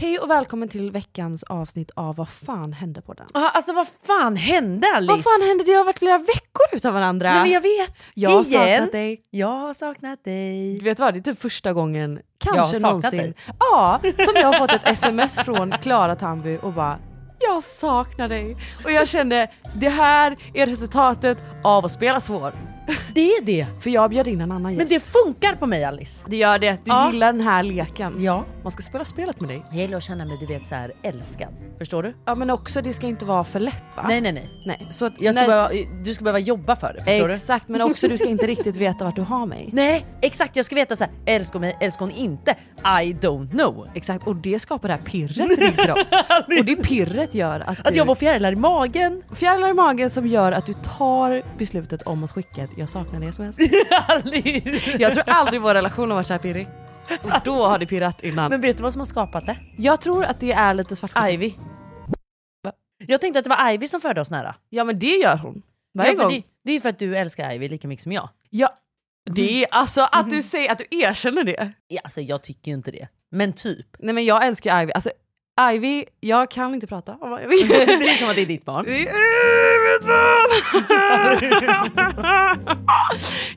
Hej och välkommen till veckans avsnitt av Vad fan hände på den? Ah, alltså vad fan hände Alice? Vad fan hände? Det har varit flera veckor utan varandra. Nej men jag vet. jag har Igen. saknat dig. Jag har saknat dig. Du vet vad, det är typ första gången, Jag kanske saknat någonsin, dig. ja, som jag har fått ett sms från Klara Tamby och bara jag saknar dig. Och jag kände det här är resultatet av att spela svår. Det är det. För jag bjöd in en annan Men gäst. det funkar på mig Alice. det gör det, du Ja. gillar den här leken. Ja. Man ska spela spelet med dig. Jag gillar att känna mig du vet så här älskad. Förstår du? Ja men också det ska inte vara för lätt va? Nej nej nej. Nej, så att, Jag ska behöva, du ska behöva jobba för det. Förstår du? Exakt, men också du ska inte riktigt veta vart du har mig. Nej exakt jag ska veta så här, älskar hon mig, älskar hon inte? I don't know. Exakt, och det skapar det här pirret i kropp. Och det pirret gör att, Att du, jag får fjärilar i magen. fjärilar i magen som gör att du tar beslutet om att skicka ett jag saknar dig sms. Alice. Jag tror aldrig vår relation har varit så här pirrig. Och då har det pirrat innan. Men vet du vad som har skapat det? Jag tror att det är lite svart. Ivy. Jag tänkte att det var Ivy som förde oss nära. Ja men det gör hon. Varje Ja, gång. Det, det är ju för att du älskar Ivy lika mycket som jag. Ja, det är alltså att du säger att du erkänner det. Ja, alltså jag tycker ju inte det. Men typ. Nej men jag älskar Ivy. Alltså Ivy, jag kan inte prata om vill. det är som att det är ditt barn. Det är mitt barn!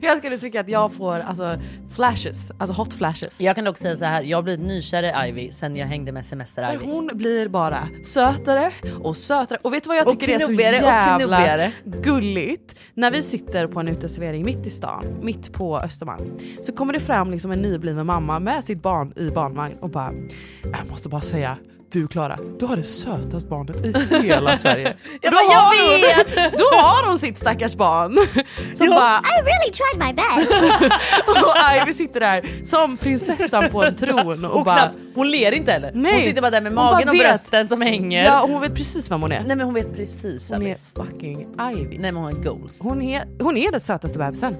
jag skulle tycka att jag får alltså flashes, alltså hot flashes. Jag kan dock säga så här, jag har blivit nykär i Ivy sen jag hängde med semester Ivy. Hon blir bara sötare och sötare. Och vet du vad jag tycker är så jävla gulligt? När vi sitter på en uteservering mitt i stan, mitt på Östermalm, så kommer det fram liksom en nybliven mamma med sitt barn i barnvagn och bara Jag måste bara säga du Klara, du har det sötaste barnet i hela Sverige. Jag bara, jag har vet! Hon, då har hon sitt stackars barn. Som bara, I really tried my best. och Ivy sitter där som prinsessan på en tron och, Och bara knappt, hon ler inte heller. Nej. Hon sitter bara där med Hon magen och vet. brösten som hänger. Ja hon vet precis vem hon är. Nej men hon vet precis Hon är Alice. fucking Ivy. Nej men hon har goals. Hon är, hon är den sötaste bebisen.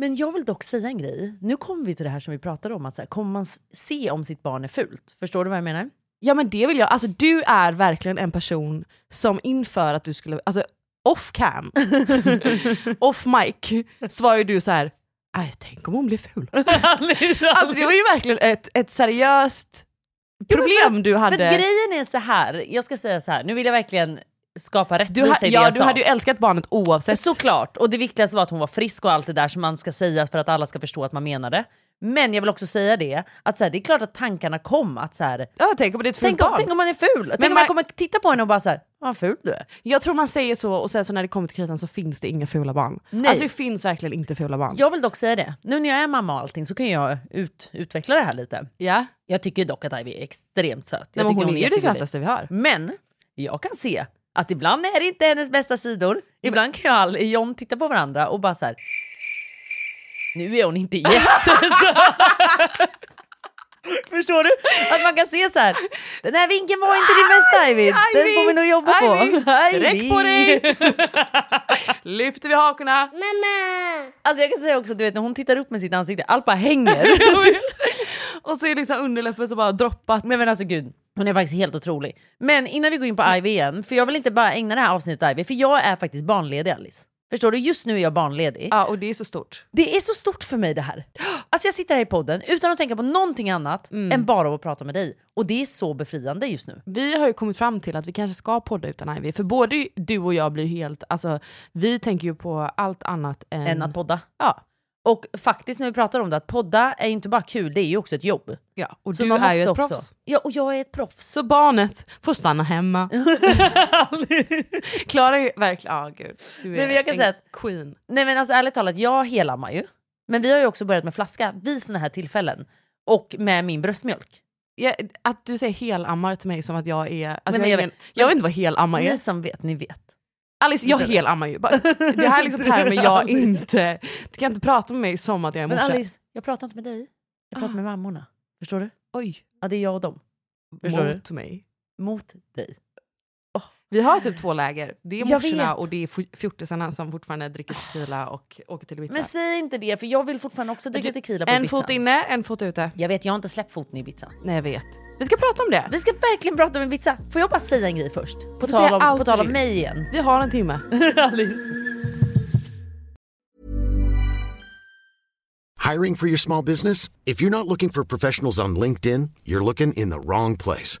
Men jag vill dock säga en grej. Nu kommer vi till det här som vi pratade om. Att så här, kommer man se om sitt barn är fult? Förstår du vad jag menar? Ja men det vill jag, alltså du är verkligen en person som inför att du skulle, alltså off cam, off mic, så var ju du så här. "Aj, tänk om hon blir ful. alltså det var ju verkligen ett, ett seriöst problem du För hade. att grejen är så här. jag ska säga så här. nu vill jag verkligen skapa du, rättvisa ha, i det ja jag du sa. hade ju älskat barnet oavsett. Såklart, och det viktigaste var att hon var frisk och allt det där som man ska säga för att alla ska förstå att man menar det. Men jag vill också säga det, att så här, det är klart att tankarna kom att så här, ja, tänk om det är ett fult tänk, om, barn. tänk om man är ful, tänk om man- man kommer titta på henne och bara så här, vad ful du är. Jag tror man säger så och sen så när det kommer till kritan så finns det inga fula barn. Nej. Alltså det finns verkligen inte fula barn. Jag vill dock säga det, nu när jag är mamma och allting så kan jag ut, utveckla det här lite. Ja. Jag tycker dock att Ivy är extremt söt. Nej, Jag men tycker hon är ju det sötaste vi har. Men jag kan se att ibland är det inte hennes bästa sidor. Ibland kan jag och John titta på varandra och bara så här. Nu är hon inte jättesöt. Förstår du? Att man kan se så här. Den här vinkeln var inte din bästa Ivy. Den får vi nog jobba på. Sträck på dig! Lyfter vi hakorna. Mama. Alltså jag kan säga också, du vet när hon tittar upp med sitt ansikte, allt bara hänger. och så är liksom underläppen så bara droppat. Men, men alltså gud, hon är faktiskt helt otrolig. Men innan vi går in på Ivy igen, för jag vill inte bara ägna det här avsnittet åt Ivy, för jag är faktiskt barnledig Alice. Förstår du? Just nu är jag barnledig. Ja och det är så stort. Det är så stort för mig det här. Alltså jag sitter här i podden utan att tänka på någonting annat än bara att prata med dig. Och det är så befriande just nu. Vi har ju kommit fram till att vi kanske ska podda utan Ivy, för både du och jag blir helt, alltså vi tänker ju på allt annat än... Än att podda. Ja. Och faktiskt när vi pratar om det, att podda är inte bara kul, det är ju också ett jobb. ja. Och Så du är ju ett också- proffs. Ja, och jag är ett proffs. Så barnet får stanna hemma. Klara är verkligen, ja gud. Du är Nej, men jag kan en säga att- queen. Nej men alltså ärligt talat, jag helammar ju. Men vi har ju också börjat med flaska vid såna här tillfällen. Och med min bröstmjölk. Jag, att du säger helammar till mig som att jag är... Alltså men jag, jag är vet- jag vet inte vad helammar är. Ni som vet, ni vet. Alice, jag helammar ju. Det här är liksom termer jag inte... Du kan inte prata med mig som att jag är Men morsa. Alice, jag pratar inte med dig. Jag pratar Ah. med mammorna. Förstår du? Oj, Ja, det är jag och dem. Förstår du? mot mig. Mot dig. Vi har typ två läger. Det är morsorna och det är fjortisarna som fortfarande dricker tequila och åker till Ibiza. Men säg inte det, för jag vill fortfarande också dricka tequila på en Ibiza. fot inne, en fot ute. Jag vet, jag har inte släppt foten i Ibiza. Nej jag vet. Vi ska prata om det. Vi ska verkligen prata om Ibiza. Får jag bara säga en grej först? På får säga tal om, på tal om mig igen. Vi har en timme. Alice. Hiring for your small business? If you're not looking for professionals on LinkedIn, you're looking in the wrong place.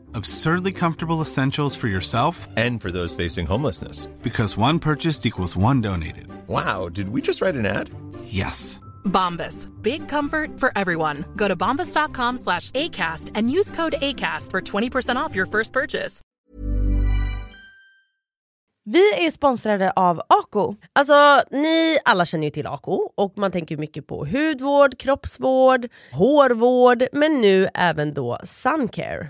Absurdly comfortable essentials for yourself And for those facing homelessness. because one purchased equals one donated. Wow, did we just write an ad? Yes. Bombas. Big comfort for everyone. Go to bombas.com slash ACAST and use code ACAST for 20% off your first purchase. Vi är sponsrade av Ako. Alltså ni alla känner ju till Ako och man tänker mycket på hudvård, kroppsvård, hårvård men nu även då suncare.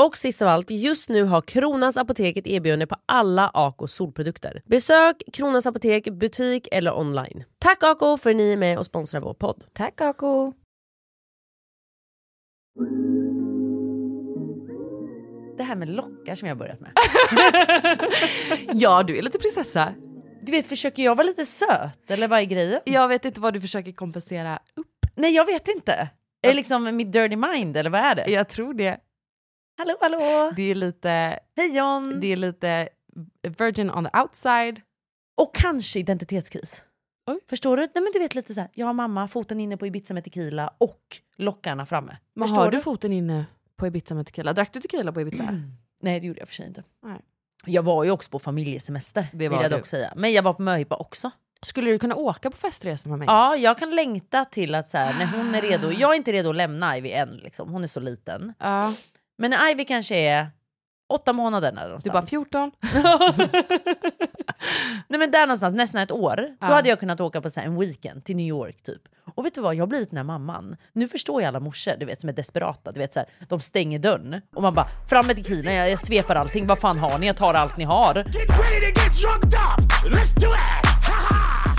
Och sist av allt, just nu har Kronans Apotek ett erbjudande på alla Ako solprodukter. Besök Kronans Apotek, butik eller online. Tack Ako för att ni är med och sponsrar vår podd. Tack Ako! Det här med lockar som jag har börjat med. Ja, du är lite prinsessa. Du vet, försöker jag vara lite söt eller vad är grejen? Jag vet inte vad du försöker kompensera upp. Nej, jag vet inte. Är det liksom mitt dirty mind eller vad är det? Jag tror det. Hallå, hallå! Det är lite, Hej John! det är lite virgin on the outside. Och kanske identitetskris. Oj. Förstår du? Nej, men du vet lite så här. jag har mamma, foten inne på Ibiza med tequila och lockarna framme. Men Förstår har du foten inne på Ibiza med tequila? Drack du tequila på Ibiza? Nej, det gjorde jag för sig inte. Nej. Jag var ju också på familjesemester, Det vill jag du. dock säga. Men jag var på möhippa också. Skulle du kunna åka på festresa med mig? Ja, jag kan längta till att så här, när hon är redo. Jag är inte redo att lämna Ivy än, liksom. hon är så liten. Ja. Men när Ivy kanske är åtta månader Du någonstans. bara 14? Nej men där någonstans, nästan ett år. Ja. Då hade jag kunnat åka på så här, en weekend till New York typ. Och vet du vad, jag har blivit den här mamman. Nu förstår jag alla morsor du vet, som är desperata. Du vet, så här, de stänger dörren och man bara fram med tequila, jag, jag svepar allting. Vad fan har ni? Jag tar allt ni har.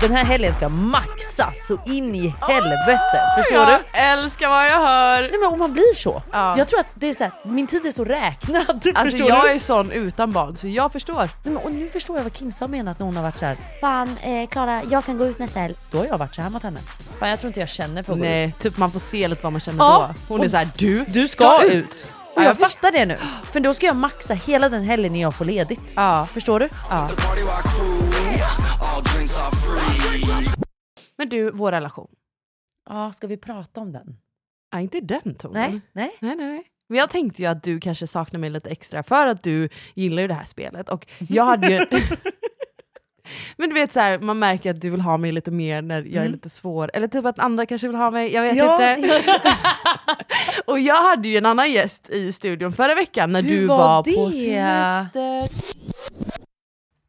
Den här helgen ska maxas så in i helvete. Förstår jag du? älskar vad jag hör! Nej men om man blir så. Ja. Jag tror att det är så här, min tid är så räknad. Alltså förstår jag du? är sån utan barn så jag förstår. Nej, men, och nu förstår jag vad Kinsa har menat när hon har varit så här. Fan, eh, Klara, jag kan gå ut nästa helg. Då har jag varit så här mot henne. Fan jag tror inte jag känner för att gå ut. Nej, typ man får se lite vad man känner Ja, då. Hon är och- såhär, du, Du ska, ut. ut. Och Ja, jag fattar det nu. För då ska jag maxa hela den helgen när jag får ledigt. Ja, Förstår du? ja. Men du, vår relation. Ja, ska vi prata om den? Ja, inte i den tonen. Nej, nej. nej, nej, nej. Men jag tänkte ju att du kanske saknar mig lite extra för att du gillar ju det här spelet. Och jag hade ju... Men du vet så här, man märker att du vill ha mig lite mer när jag är Mm. lite svår. Eller typ att andra kanske vill ha mig, jag vet Ja. inte. och jag hade ju en annan gäst i studion förra veckan när Hur du var var, på semester.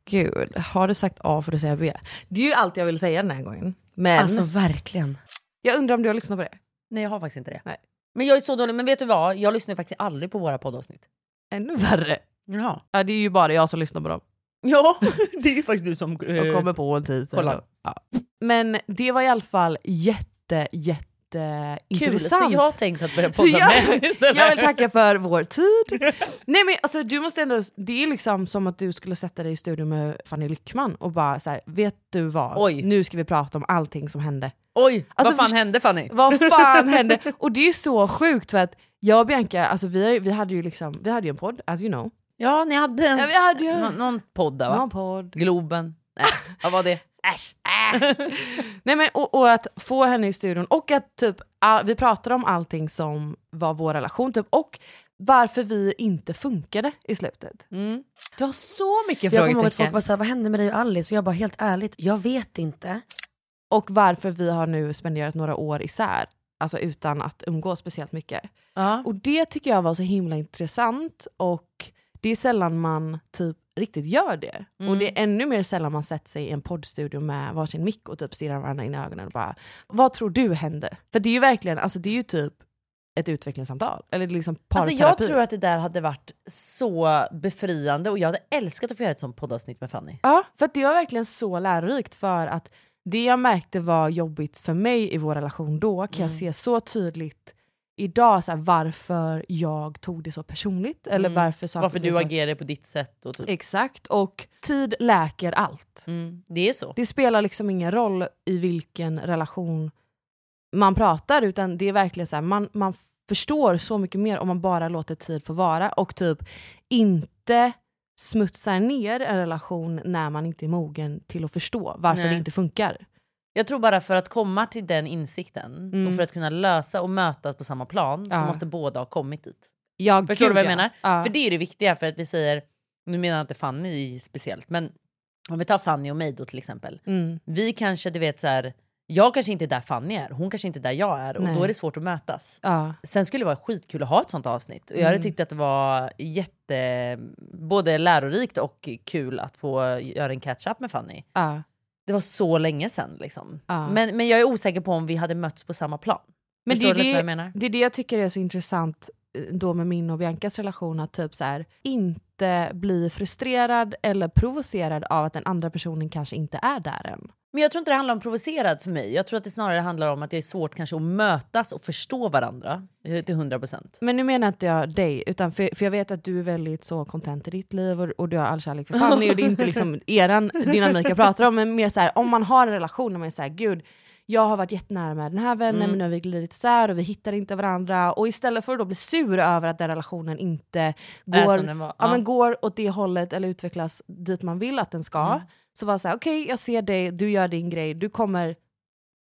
Gud, har du sagt A får du säga B. Det är ju allt jag vill säga den här gången. Men Alltså verkligen. jag undrar om du har lyssnat på det? Nej jag har faktiskt inte det. Nej. Men jag är så dålig, men vet du vad? Jag lyssnar faktiskt aldrig på våra poddavsnitt. Ännu värre. Jaha. Ja, det är ju bara jag som lyssnar på dem. Ja, det är ju faktiskt du som... och kommer på en titel. kolla. och- Ja. Men det det var i alla fall jätte, jätte Kul, intressant. så jag har tänkt att börja podda jag, med jag vill tacka för vår tid. Nej men alltså du måste ändå, det är liksom som att du skulle sätta dig i studion med Fanny Lyckman och bara så här, vet du vad? Oj. Nu ska vi prata om allting som hände. Oj, Alltså, vad fan hände Fanny? Vad fan hände? Och det är så sjukt för att jag och Bianca, alltså vi, vi hade ju liksom, vi hade en podd, as you know. Ja, ni hade en... Ja, vi hade ju Nå- någon podd där va? någon podd. Globen? Nej, vad var det? Äsch! Nej, men, och, och att få henne i studion och att typ, all, vi pratade om allting som var vår relation typ, och varför vi inte funkade i slutet. Mm. Du har så mycket Jag kommer ihåg att frågetecken. folk var såhär, vad hände med dig och Alice? Och jag bara helt ärligt, jag vet inte. Och varför vi har nu spenderat några år isär, alltså utan att umgås speciellt mycket. Ja. Och det tycker jag var så himla intressant och det är sällan man typ riktigt gör det. Mm. Och det är ännu mer sällan man sätter sig i en poddstudio med varsin mick och typ stirrar varandra in i ögonen och bara Vad tror du hände? För det är ju verkligen, alltså det är ju typ ett utvecklingssamtal. Eller liksom Alltså parterapi. jag tror att det där hade varit så befriande och jag hade älskat att få göra ett sånt poddavsnitt med Fanny. Ja, för det var verkligen så lärorikt för att det jag märkte var jobbigt för mig i vår relation då kan jag Mm. se så tydligt idag så här, varför jag tog det så personligt. Eller Mm. varför, saker Varför du så... agerar på ditt sätt och typ. Exakt, och tid läker allt. Mm. Det är så. Det spelar liksom ingen roll i vilken relation man pratar utan det är verkligen så här, man, man förstår så mycket mer om man bara låter tid få vara och typ inte smutsar ner en relation när man inte är mogen till att förstå varför Nej. det inte funkar. Jag tror bara för att komma till den insikten Mm. och för att kunna lösa och mötas på samma plan så Ja. måste båda ha kommit dit. Ja, Förstår gud, du vad jag ja. menar? Ja. För det är det viktiga för att vi säger, nu menar jag inte Fanny speciellt, men om vi tar Fanny och mig då till exempel. Mm. Vi kanske, du vet så här, jag kanske inte är där Fanny är, hon kanske inte är där jag är och Nej. då är det svårt att mötas. Ja. Sen skulle det vara skitkul att ha ett sånt avsnitt och jag hade Mm. tyckt att det var jätte, både lärorikt och kul att få göra en catch-up med Fanny. Ja. Det var så länge sedan liksom. Ja. Men, men jag är osäker på om vi hade mötts på samma plan. Men Förstår det, du lite vad jag det, menar? det är det jag tycker är så intressant eh, då med min och Biancas relation, att typ så här, inte bli frustrerad eller provocerad av att den andra personen kanske inte är där än. Men jag tror inte det handlar om provocerad för mig. Jag tror att det snarare handlar om att det är svårt kanske att mötas och förstå varandra eh, till 100%. Men nu menar inte jag dig, utan för, för jag vet att du är väldigt så content i ditt liv och, och du har all kärlek för Fanny och det är inte liksom eran dynamik jag pratar om, men mer så här, om man har en relation där man är såhär, gud jag har varit jättenära med den här vännen Mm. men nu har vi glidit isär och vi hittar inte varandra och istället för att då bli sur över att den relationen inte går, ja. Ja. men går åt det hållet eller utvecklas dit man vill att den ska, Mm. Så var det såhär, okej jag ser dig, du gör din grej, du kommer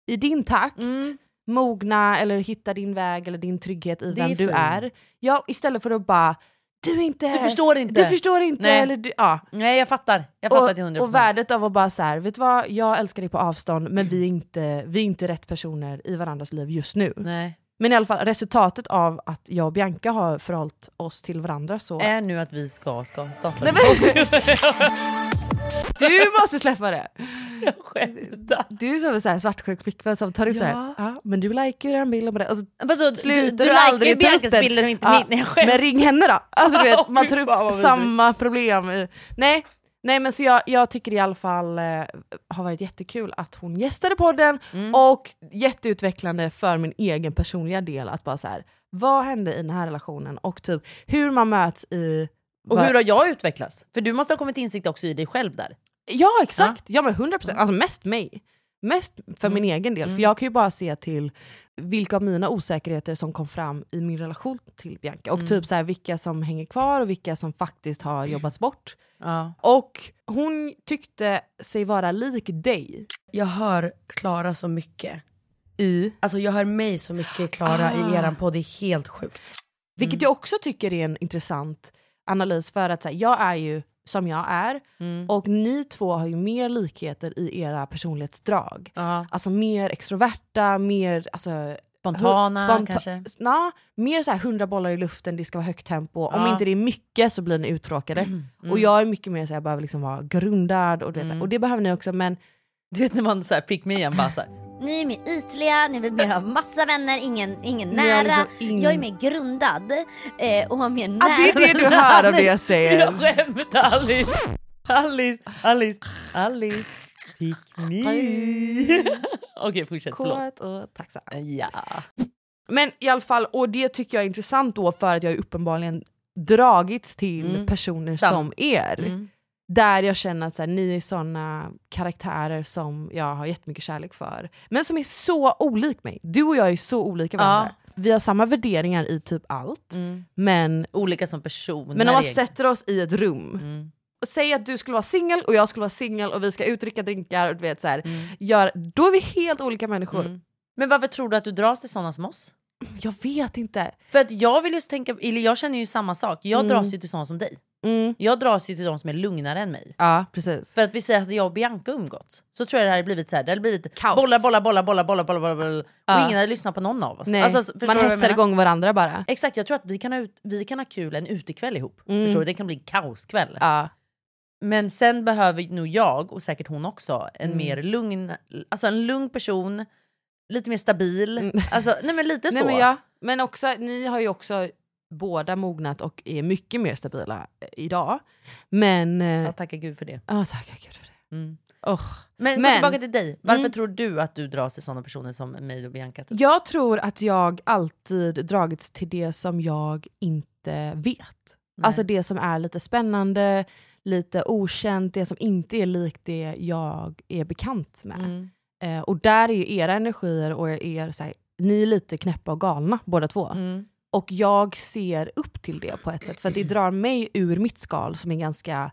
i din takt Mm. mogna eller hitta din väg eller din trygghet i Det är vem du fint. är. Ja, istället för att bara, du är inte... Du förstår inte. Du förstår inte. Nej. Eller du, ja. Nej jag fattar. Jag fattar och, till 100%. och värdet av att bara så här, vet du vad, jag älskar dig på avstånd men vi är, inte, vi är inte rätt personer i varandras liv just nu. Nej. Men i alla fall resultatet av att jag och Bianca har förhållit oss till varandra så... Är nu att vi ska, ska starta Nej, en men-. Du måste släppa det! Jag skämtar. Du är som en så här svartsjuk flickvän som tar ut Ja. det här. Ja, men du likar ju den bilden på det. Och så Vadå, du, du, du likar ju upp Biancas bilder och inte Ja, min. Nej. Men ring henne då! Alltså, du vet, man tar upp samma problem. Nej, Nej men så jag, jag tycker i alla fall eh, har varit jättekul att hon gästade podden Mm. och jätteutvecklande för min egen personliga del att bara så här, vad hände i den här relationen och typ hur man möts i... Och vad- hur har jag utvecklats? För du måste ha kommit insikt också i dig själv där. Ja exakt, ja, men 100%, alltså mest mig. Mest för min egen del, för jag kan ju bara se till vilka av mina osäkerheter som kom fram i min relation till Bianca. Och Mm. typ så här, vilka som hänger kvar och vilka som faktiskt har jobbats bort. Ja. Och hon tyckte sig vara lik dig. Jag hör Klara så mycket. I? Alltså jag hör mig så mycket Klara Ah. i eran podd, det är helt sjukt. Vilket jag också tycker är en intressant analys för att så här, jag är ju som jag är och ni två har ju mer likheter i era personlighetsdrag. Ja. Alltså mer extroverta, mer alltså, Spontana hu- kanske? Na, mer så här hundra bollar i luften, det ska vara högt tempo. Om Ja. inte det är mycket så blir ni uttråkade. Mm. Och jag är mycket mer så här, jag behöver liksom vara grundad och, så här, och det behöver ni också men Du vet när man så här pick me igen bara så här. Ni är mer ytliga, ni vill mer ha massa vänner, ingen, ingen nära. liksom ingen- Jag är mer grundad eh, och har mer ah, nära. det är det du hör av det jag säger. Jag skämtar Alice! Alice, Alice, Alice, pick me. Okej fortsätt, förlåt. Kåt och tacksam. Ja. Men i alla fall, och det tycker jag är intressant då för att jag uppenbarligen dragits till Mm. personer Sant. som er. Mm. Där jag känner att så här, ni är såna karaktärer som jag har jättemycket kärlek för. Men som är så olik mig. Du och jag är så olika varandra. Vi har samma värderingar i typ allt. Mm. Men, Olika som personer. men om man sätter oss i ett rum Mm. och säger att du skulle vara singel och jag skulle vara singel och vi ska utdricka drinkar och du vet så här, Mm. gör, då är vi helt olika människor. Mm. Men varför tror du att du dras till sådana som oss? Jag vet inte. För att jag vill just tänka, eller jag känner ju samma sak. Jag Mm. dras ju till sådana som dig. Mm. Jag dras ju till de som är lugnare än mig. Ja precis. För att vi säger att jag och Bianca umgåtts, så tror jag det hade blivit så här, det hade blivit Kaos. bollar, bollar, bollar, bollar, bollar, bollar, bollar, bollar och Ja. ingen hade lyssnat på någon av oss. Nej. Alltså, man hetsar igång varandra bara. Exakt, jag tror att vi kan ha, ut, vi kan ha kul en utekväll ihop. Mm. Förstår du? Det kan bli kaoskväll. Ja. Men sen behöver nog jag, och säkert hon också, en Mm. mer lugn, alltså en lugn person, lite mer stabil. Mm. Alltså, nej men lite Nej, så. men, ja. men också, ni har ju också båda mognat och är mycket mer stabila eh, idag. Men... eh, Ja, tacka gud för det. Ja, tacka gud för det. Mm. Oh. Men, Men- tillbaka till dig, varför Mm. tror du att du dras till sådana personer som mig och Bianca? Typ? Jag tror att jag alltid dragits till det som jag inte vet. Nej. Alltså det som är lite spännande, lite okänt, det som inte är likt det jag är bekant med. Mm. Eh, och där är ju era energier och er, så här, ni är lite knäppa och galna båda två. Mm. Och jag ser upp till det på ett sätt, för det drar mig ur mitt skal som är ganska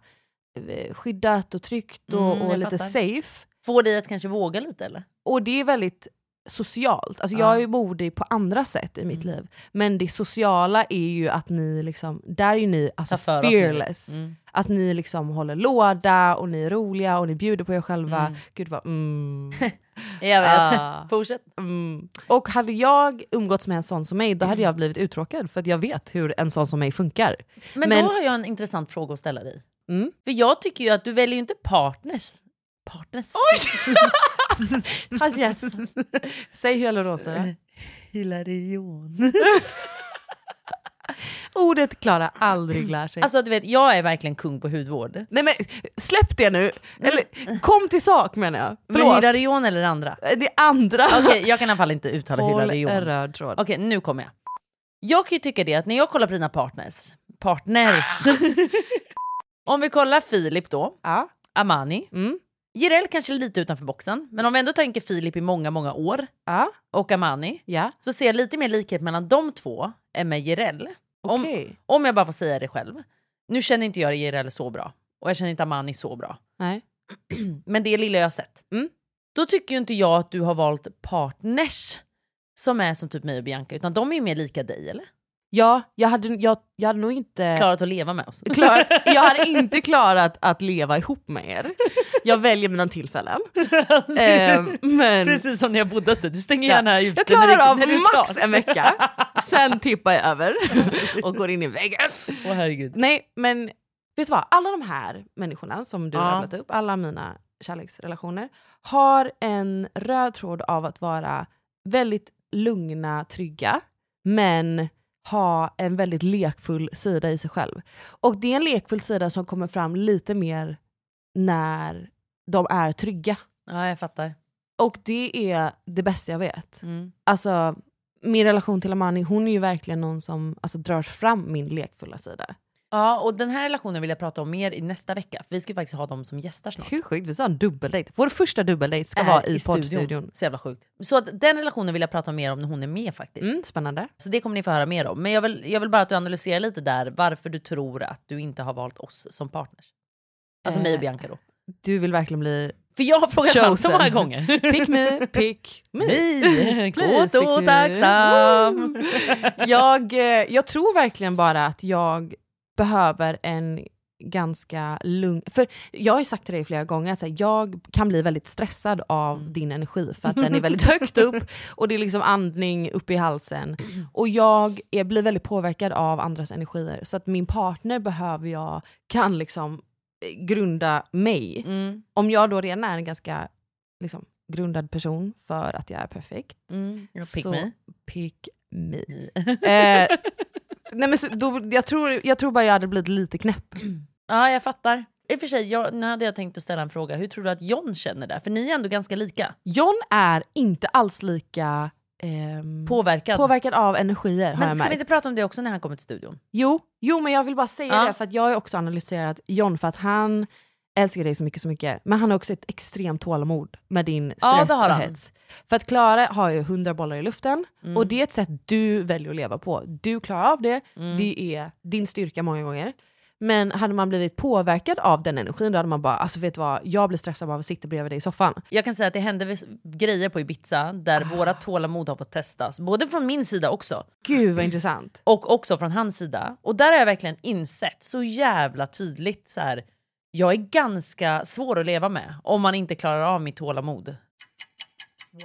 eh, skyddat och tryggt och, Mm, och lite fattar. safe. Får dig att kanske våga lite eller? Och det är väldigt socialt. Alltså Ja. Jag ju modig på andra sätt i mitt Mm. liv. Men det sociala är ju att ni liksom, där är ju ni alltså fearless. Mm. Att ni liksom håller låda och ni är roliga och ni bjuder på er själva. Mm. Gud vad mm. Jag vet. Ah. Fortsätt. Mm. Och hade jag umgåtts med en sån som mig, då hade jag blivit uttråkad för att jag vet hur en sån som mig funkar. Men, Men- då har jag en intressant fråga att ställa dig. Mm. För jag tycker ju att du väljer ju inte partners. Partners? Fast yes. Säg hyaluronsyra. Hilarion. Ordet Klara aldrig lär sig. Alltså du vet, jag är verkligen kung på hudvård. Nej men släpp det nu! Eller kom till sak menar jag. Men Förlåt. Hilarion eller det andra? Det andra. Okej, jag kan i alla fall inte uttala Håll Hilarion. en röd tråd. Okej, nu kommer jag. Jag kan ju tycka det att när jag kollar på dina partners, partners. om vi kollar Filip då, Ja. Amani. Mm. Jireel kanske lite utanför boxen, men om vi ändå tänker Filip i många, många år Ja. och Amani Ja. så ser jag lite mer likhet mellan de två än med Jireel. Om, Okej. om jag bara får säga det själv. Nu känner inte jag Jireel så bra och jag känner inte Amani så bra. Nej. Men det lilla jag har sett. Mm. Då tycker ju inte jag att du har valt partners som är som typ mig och Bianca, utan de är ju mer lika dig eller? Ja, jag hade, jag, jag hade nog inte... Klarat att leva med oss. Klar, jag hade inte klarat att leva ihop med er. Jag väljer mina tillfällen. eh, men Precis som när jag bodde hos du stänger Ja. gärna ut jag klarar av när det är max en vecka, sen tippar jag över och går in i väggen. Åh herregud. Nej men vet du vad, alla de här människorna som du Ja. har rabblat upp, alla mina kärleksrelationer, har en röd tråd av att vara väldigt lugna, trygga, men ha en väldigt lekfull sida i sig själv. Och det är en lekfull sida som kommer fram lite mer när de är trygga. Ja, jag fattar. Och det är det bästa jag vet. Mm. Alltså, min relation till Amani, hon är ju verkligen någon som alltså, drar fram min lekfulla sida. Ja, och den här relationen vill jag prata om mer i nästa vecka. För vi ska ju faktiskt ha dem som gästar snart. Hur sjukt, vi sa en dubbeldejt. Vår första dubbeldejt ska Är vara i, studion. poddstudion. Så jävla sjukt. Så att den relationen vill jag prata mer om när hon är med faktiskt. Mm, spännande. Så det kommer ni få höra mer om. Men jag vill, jag vill bara att du analyserar lite där varför du tror att du inte har valt oss som partners. Alltså mig och Eh, Bianca då. Du vill verkligen bli För jag har frågat honom så chosen. många gånger. Pick me, pick me. Nej, Please så pick me. tacksam. jag, eh, jag tror verkligen bara att jag behöver en ganska lugn... För jag har ju sagt till dig flera gånger att här, jag kan bli väldigt stressad av din energi för att den är väldigt högt upp och det är liksom andning upp i halsen. Och jag är, blir väldigt påverkad av andras energier så att min partner behöver jag kan liksom grunda mig. Mm, Om jag då redan är en ganska liksom, grundad person för att jag är perfekt mm. Pick så me. pick me. Eh, nej men så, då, jag, tror, jag tror bara jag hade blivit lite knäpp. Ja, jag fattar. I och för sig, jag, nu hade jag tänkt att ställa en fråga. Hur tror du att John känner det? För ni är ändå ganska lika. John är inte alls lika ehm, Påverkad. påverkad av energier har Men jag ska vi märkt. inte prata om det också när han kommer till studion? Jo, jo, men jag vill bara säga Ja. det för att jag har ju också analyserat John för att han älskar dig så mycket, så mycket. Men han har också ett extremt tålamod med din Ja, stress har och han. hets. För att Klara har ju hundra bollar i luften Mm. och det är ett sätt du väljer att leva på. Du klarar av det, Mm. det är din styrka många gånger. Men hade man blivit påverkad av den energin då hade man bara, alltså vet du vad, jag blir stressad av att sitta bredvid dig i soffan. Jag kan säga att det hände grejer på Ibiza där våra tålamod har fått testas. Både från min sida också. Gud vad intressant. Och också från hans sida. Och där har jag verkligen insett så jävla tydligt så här. Jag är ganska svår att leva med om man inte klarar av mitt tålamod.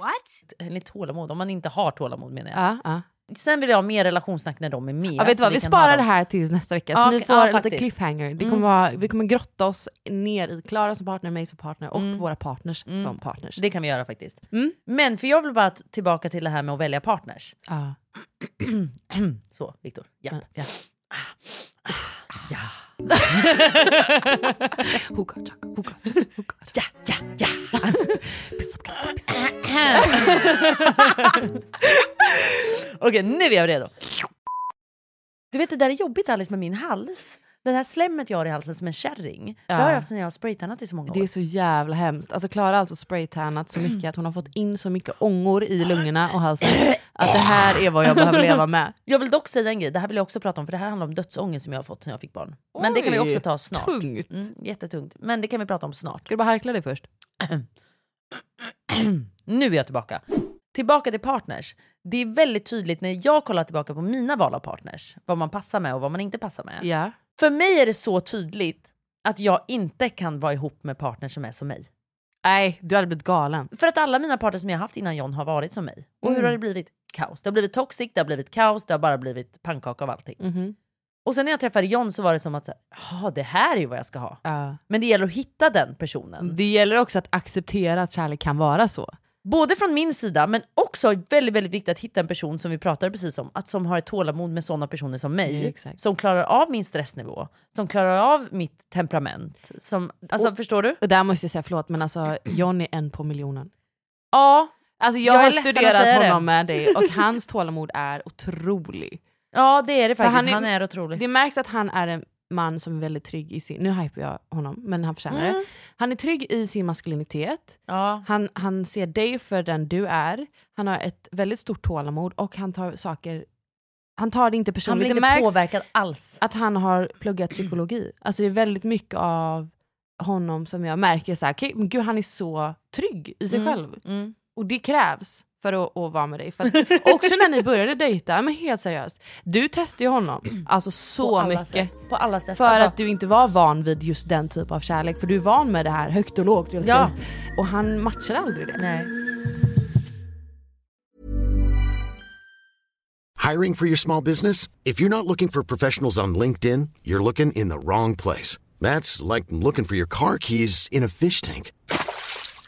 What? Eller tålamod, om man inte har tålamod menar jag. Ja, ja. Sen vill jag ha mer relationssnack när de är med. Ja, vet vad, vi kan sparar det här till nästa vecka, Ja, så ni får ja, lite faktiskt. cliffhanger. Det Mm. kommer vara, vi kommer grotta oss ner i Klara som partner, mig som partner och Mm. våra partners Mm. som partners. Det kan vi göra faktiskt. Mm. Men för jag vill bara tillbaka till det här med att välja partners. Ja. Så, Viktor. Japp. Ja. Ja. Hookah, chaka, hookah, hookah. Ja, ja, ja. Okej, nu är jag redo. Du vet det där är jobbigt Alice med min hals. Det här slemmet jag har i halsen som en kärring. Det har jag haft sedan jag har spraytannat i så många år. Det är så jävla hemskt. Alltså Klara har alltså spraytannat så mycket att hon har fått in så mycket ångor i lungorna och halsen att det här är vad jag behöver leva med. Jag vill dock säga en grej, det här vill jag också prata om för det här handlar om dödsångest som jag har fått sen jag fick barn. Men det kan vi Oj, också ta snart. tungt. Mm, jättetungt. Men det kan vi prata om snart. Ska du bara harkla dig först? Nu är jag tillbaka. Tillbaka till partners. Det är väldigt tydligt när jag kollar tillbaka på mina val av partners, vad man passar med och vad man inte passar med. Ja. För mig är det så tydligt att jag inte kan vara ihop med partners som är som mig. Nej, du hade blivit galen. För att alla mina partners som jag haft innan John har varit som mig. Och hur Mm. har det blivit? Kaos. Det har blivit toxic, det har blivit kaos, det har bara blivit pannkaka av allting. Mhm. Och sen när jag träffade John så var det som att, "Jaha, det här är ju vad jag ska ha. Ja. Men det gäller att hitta den personen. Det gäller också att acceptera att kärlek kan vara så. Både från min sida men också väldigt, väldigt viktigt att hitta en person som vi pratade precis om, att som har ett tålamod med sådana personer som mig. Ja, exakt. som klarar av min stressnivå, som klarar av mitt temperament. Som, alltså, förstår du? Och där måste jag säga förlåt men alltså John är en på miljonen. Ja, Alltså jag, Jag har studerat säga det. honom med dig och hans tålamod är otrolig. Ja det är det faktiskt. han Han är- är, otrolig. Det märks att han är en man som är väldigt trygg i sin, nu hypar jag honom men han förtjänar Mm. det. Han är trygg i sin maskulinitet, Ja. han, han ser dig för den du är, han har ett väldigt stort tålamod och han tar saker, han tar det inte Han personligt. blir det inte påverkad alls. att han har pluggat psykologi. Alltså det är väldigt mycket av honom som jag märker så här, "Okej, men gud han är så trygg i sig Mm. själv. Mm. Och det krävs för att, att vara med dig. För att, också när ni började dejta, men helt seriöst. Du testade ju honom alltså På så alla mycket. sätt. På alla sätt. För Alltså, att du inte var van vid just den typ av kärlek. För du är van med det här högt och lågt. Ja. Och han matchade aldrig det. Nej. Hiring for your small business? If you're not looking for professionals on LinkedIn, you're looking in the wrong place. That's like looking for your car keys in a fish tank.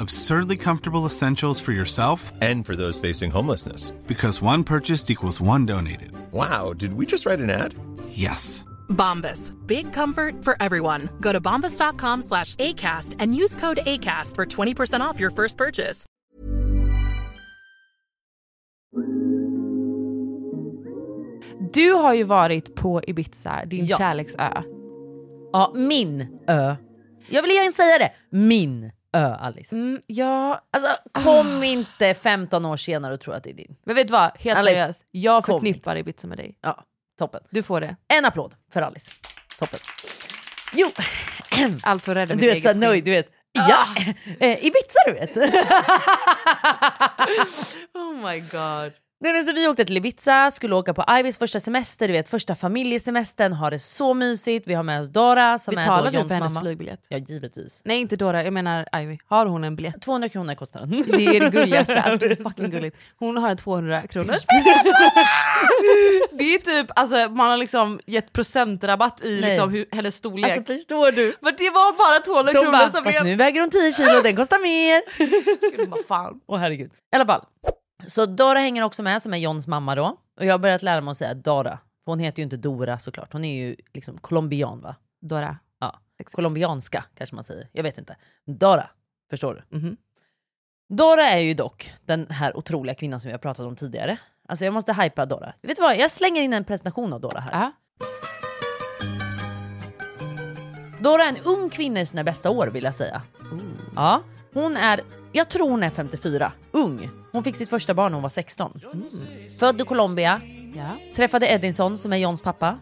Absurdly comfortable essentials for yourself And for those facing homelessness. because one purchased equals one donated. Wow, did we just write an ad? Yes. Bombas. Big comfort for everyone. Go to bombas.com slash ACAST and use code ACAST for 20% off your first purchase. Du har ju varit på Ibiza, din Ja. kärleksö. Ja, min ö. Jag vill igen säga det. Min ö, Alice. Mm, ja, Alltså kom inte 15 år senare och tro att det är din. men vet du vad? Helt Alice, seriöst. Jag kom förknippar Ibiza med dig. Ja, toppen. Du får det. En applåd för Alice. Toppen. Jo, Allt för att rädda du mitt vet såhär eget nöjd, du vet. Ja, eh, Ibiza du vet. Oh my god. Nej, men så vi åkte till Ibiza, skulle åka på Ivys första semester, du vet första familjesemestern, har det så mysigt. Vi har med oss Dora som Betalar är då du för hennes mamma. flygbiljett? Ja givetvis. Nej inte Dora, jag menar Ivy. Har hon en biljett? 200 kronor kostar den. Det är det gulligaste, alltså det är fucking gulligt. Hon har en 200 kronors Det är typ, alltså man har liksom gett procentrabatt i Nej. liksom, hur, hennes storlek. Alltså förstår du? men det var bara 200 De kronor bara, som fast blev... nu väger hon 10 kilo, den kostar mer. Gud, vad fan. Åh herregud. I alla fall. Så Dora hänger också med som är Johns mamma då. Och jag har börjat lära mig att säga Dora. För hon heter ju inte Dora såklart. Hon är ju liksom colombian va? Dora. Ja. Colombianska kanske man säger. Jag vet inte. Dora. Förstår du? Mhm. Dora är ju dock den här otroliga kvinnan som vi har pratat om tidigare. Alltså jag måste hypa Dora. Vet du vad? Jag slänger in en presentation av Dora här. Ja. Dora är en ung kvinna i sina bästa år vill jag säga. Ja, hon är, jag tror hon är 54, ung. Hon fick sitt första barn när hon var 16. Född i Colombia, Ja. träffade Edinson som är Johns pappa.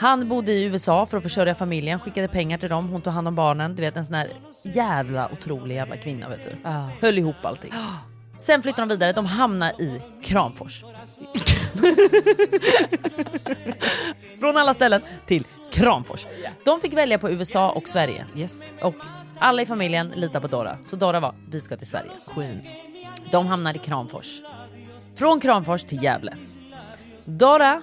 Han bodde i USA för att försörja familjen, skickade pengar till dem, hon tog hand om barnen. Du vet en sån här jävla otrolig jävla kvinna vet du. Ja. Höll ihop allting. Sen flyttar de vidare, de hamnar i Kramfors. Från alla ställen till Kramfors. De fick välja på USA och Sverige. Yes. Och alla i familjen litar på Dora. Så Dora var, vi ska till Sverige. Queen. De hamnar i Kramfors. Från Kramfors till Gävle. Dora,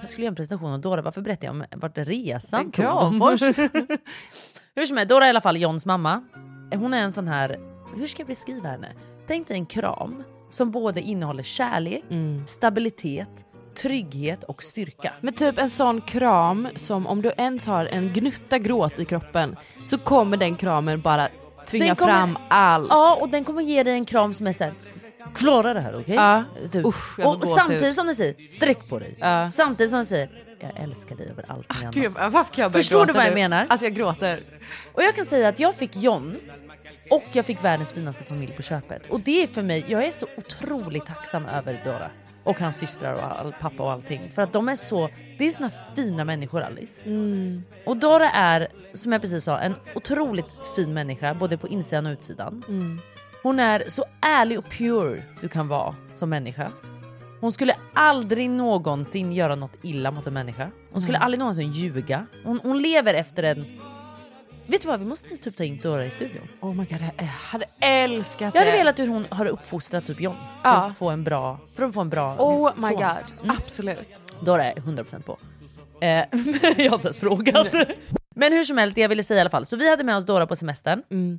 jag skulle göra en presentation av Dora, varför berättar jag om vart resan tog? Kramfors. Hur som helst, Dora är i alla fall Johns mamma. Hon är en sån här, hur ska jag beskriva henne? Tänk dig en kram som både innehåller kärlek, stabilitet, trygghet och styrka. Men typ en sån kram som om du ens har en gnutta gråt i kroppen så kommer den kramen bara tvinga kommer- fram allt. Ja, och den kommer ge dig en kram som är såhär, klara det här okej? Ja. Typ. Usch, och samtidigt som den säger, sträck på dig. Ja. Samtidigt som den säger, jag älskar dig över allting annat. Gud, jag Förstår du vad jag nu? menar? Alltså jag gråter. Och jag kan säga att jag fick John och jag fick världens finaste familj på köpet. Och det är för mig, jag är så otroligt tacksam över Dora. Och hans systrar och all, pappa och allting. För att de är så, det är såna fina människor Alice. Och Dora är, som jag precis sa, en otroligt fin människa både på insidan och utsidan. Hon är så ärlig och pure du kan vara som människa. Hon skulle aldrig någonsin göra något illa mot en människa. Hon skulle aldrig någonsin ljuga. Hon, hon lever efter en... Vet du vad, vi måste typ ta in Dora i studion. Oh my god, jag hade älskat Jag hade det. velat hur hon har uppfostrat typ John. För, Ja. att, få en bra, för att få en bra Oh my son. god, absolut. Dora är 100% på. Eh, jag har inte ens frågat. Men hur som helst, det jag ville säga i alla fall. Så vi hade med oss Dora på semestern. Mm.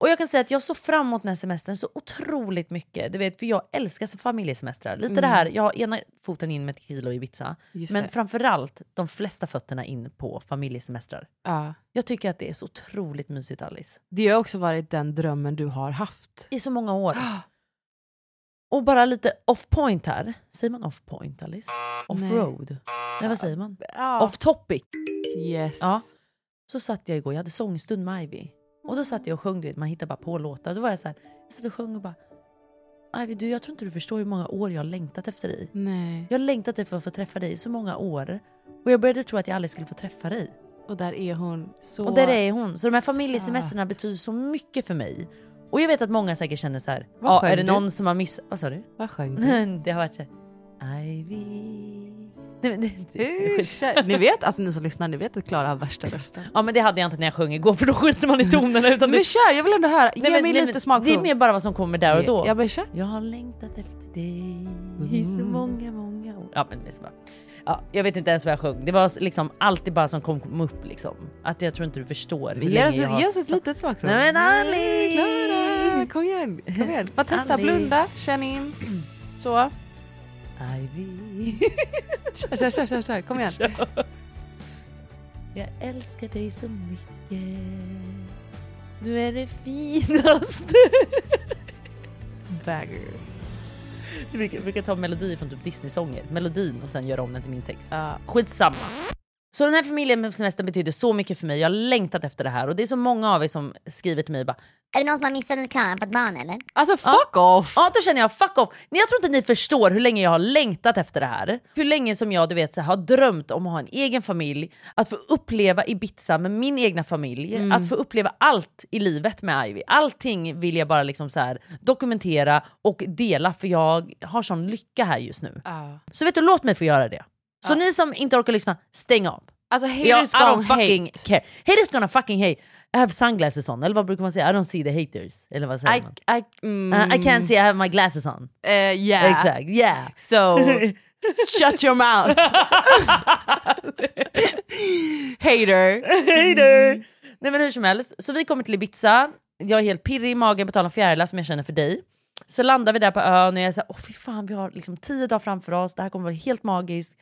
Och jag kan säga att jag såg fram emot den här semestern så otroligt mycket. Du vet, för jag älskar så familjesemestrar. Lite Mm. det här, jag har ena foten in med tequila och Ibiza. Just men det. framförallt de flesta fötterna in på familjesemestrar. Ja. Jag tycker att det är så otroligt mysigt Alice. Det har också varit den drömmen du har haft. I så många år. Och bara lite off point här. Säger man off point Alice? Off Nej. road? Nej vad säger man? Ja. Off topic. Yes. Ja. Så satt jag igår, jag hade sångstund med Ivy. Och så satt jag och sjöng, du vet, man hittar bara på låtar. Då var jag så här, jag satt och sjöng och bara Ivy, du, jag tror inte du förstår hur många år jag har längtat efter dig. Nej. Jag har längtat efter att få träffa dig i så många år. Och jag började tro att jag aldrig skulle få träffa dig. Och där är hon. Så Och där är hon. Så de här familjesemestrarna betyder så mycket för mig. Och jag vet att många säkert känner så här. Ja, sjöng är det du? någon som har missat? Vad sa du? Vad sjöng du? det har varit så här. Ivy. Nej, men det, ni vet, alltså ni som lyssnar, ni vet att Klara har värsta rösten. Ja men det hade jag inte när jag sjöng igår för då skiter man i tonerna. Utan Men kör, jag vill ändå höra. Ge Nej, men- mig nej, lite men smakprov. Det är mer bara vad som kommer där och då. Ja men kör. Jag har längtat efter dig i så många, många år. Ja, men det är så bara. Ja, jag vet inte ens vad jag sjöng. Det var liksom alltid bara som kom, kom upp liksom. Att jag tror inte du förstår hur Ge länge oss, jag har ge oss ett litet smakprov. Nej men Ali! Klara, kom igen. Kom igen. Bara testa, blunda, känn in. Så. Ivy. Kör, kör, kör, kör, kör. kom igen. Jag älskar dig så mycket. Du är det finaste. Bagger. Jag brukar, brukar ta melodier från typ Disney-sånger. Melodin och sen göra om den till min text. Ja. Skitsamma. Så den här familjesemestern betyder så mycket för mig. Jag har längtat efter det här och det är så många av er som skriver till mig bara Är det någon som har missat en klar på ett barn eller? Alltså fuck off! Ja då känner jag fuck off. Jag tror inte ni förstår hur länge jag har längtat efter det här. Hur länge som jag du vet, så här, har drömt om att ha en egen familj, att få uppleva Ibiza med min egna familj, Mm. att få uppleva allt i livet med Ivy. Allting vill jag bara liksom så här, dokumentera och dela för jag har sån lycka här just nu. Ja. Så vet du, låt mig få göra det. Så ni som inte orkar lyssna, stäng av. Alltså haters don't gonna fucking hate. care. Haters gonna fucking hate. I have sunglasses on, eller vad brukar man säga? I don't see the haters. Eller vad säger I, man? I, mm, Uh, I can't see, I have my glasses on. Uh, yeah. Exakt, yeah. So, shut your mouth. Hater. Hater! Nej men hur som helst, så vi kommer till Ibiza, jag är helt pirrig i magen på tal om fjärilar som jag känner för dig. Så landar vi där på ön och jag är såhär, åh fy fan vi har liksom tio dagar framför oss, det här kommer vara helt magiskt.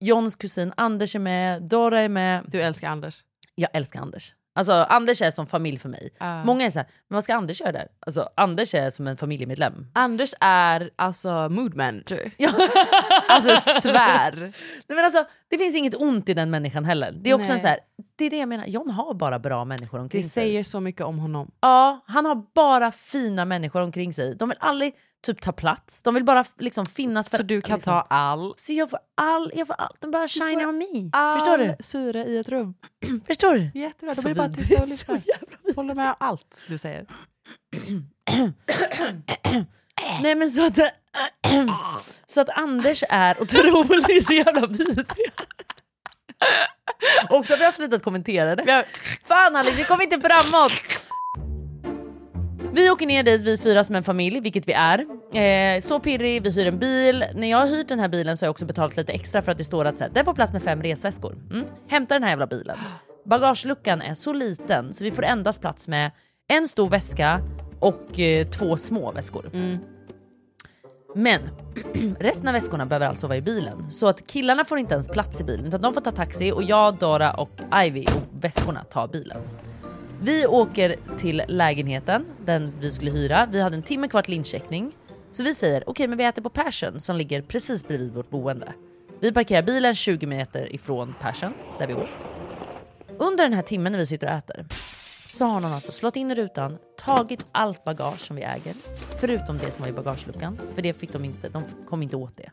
Johns kusin Anders är med, Dora är med. Du älskar Anders. Jag älskar Anders. Alltså Anders är som familj för mig. Ah. Många är såhär, men vad ska Anders göra där? Alltså Anders är som en familjemedlem. Anders är alltså mood manager. alltså svär. Nej, men alltså, det finns inget ont i den människan heller. Det är också Nej. en så här, det är det jag menar, John har bara bra människor omkring Det sig. säger så mycket om honom. Ja, han har bara fina människor omkring sig. De vill aldrig typ ta plats, de vill bara liksom finnas för Så du kan liksom. ta all, Så jag får all, jag får allt, de bara shine on me. all Förstår du? syre i ett rum. Förstår du? Jättebra, Så blir bara tysta och lyssna. Håller med allt du säger. Nej men så att, så att Anders är otroligt så jävla vidrig. Och så har vi har slutat kommentera det. Fan Alex, vi kommer inte framåt. Vi åker ner dit vi fyra som en familj, vilket vi är. Eh, så pirrig, vi hyr en bil. När jag har hyrt den här bilen så har jag också betalat lite extra för att det står att så här, den får plats med fem resväskor. Mm. Hämta den här jävla bilen. Bagageluckan är så liten så vi får endast plats med en stor väska och eh, två små väskor. Men resten av väskorna behöver alltså vara i bilen. Så att killarna får inte ens plats i bilen utan de får ta taxi och jag, Dora och Ivy och väskorna tar bilen. Vi åker till lägenheten, den vi skulle hyra. Vi hade en timme kvar till incheckning. Så vi säger okej men vi äter på Passion som ligger precis bredvid vårt boende. Vi parkerar bilen 20 meter ifrån Passion där vi åt. Under den här timmen när vi sitter och äter så har någon alltså slått in i rutan, tagit allt bagage som vi äger, förutom det som var i bagageluckan. För det fick de inte, de kom inte åt det.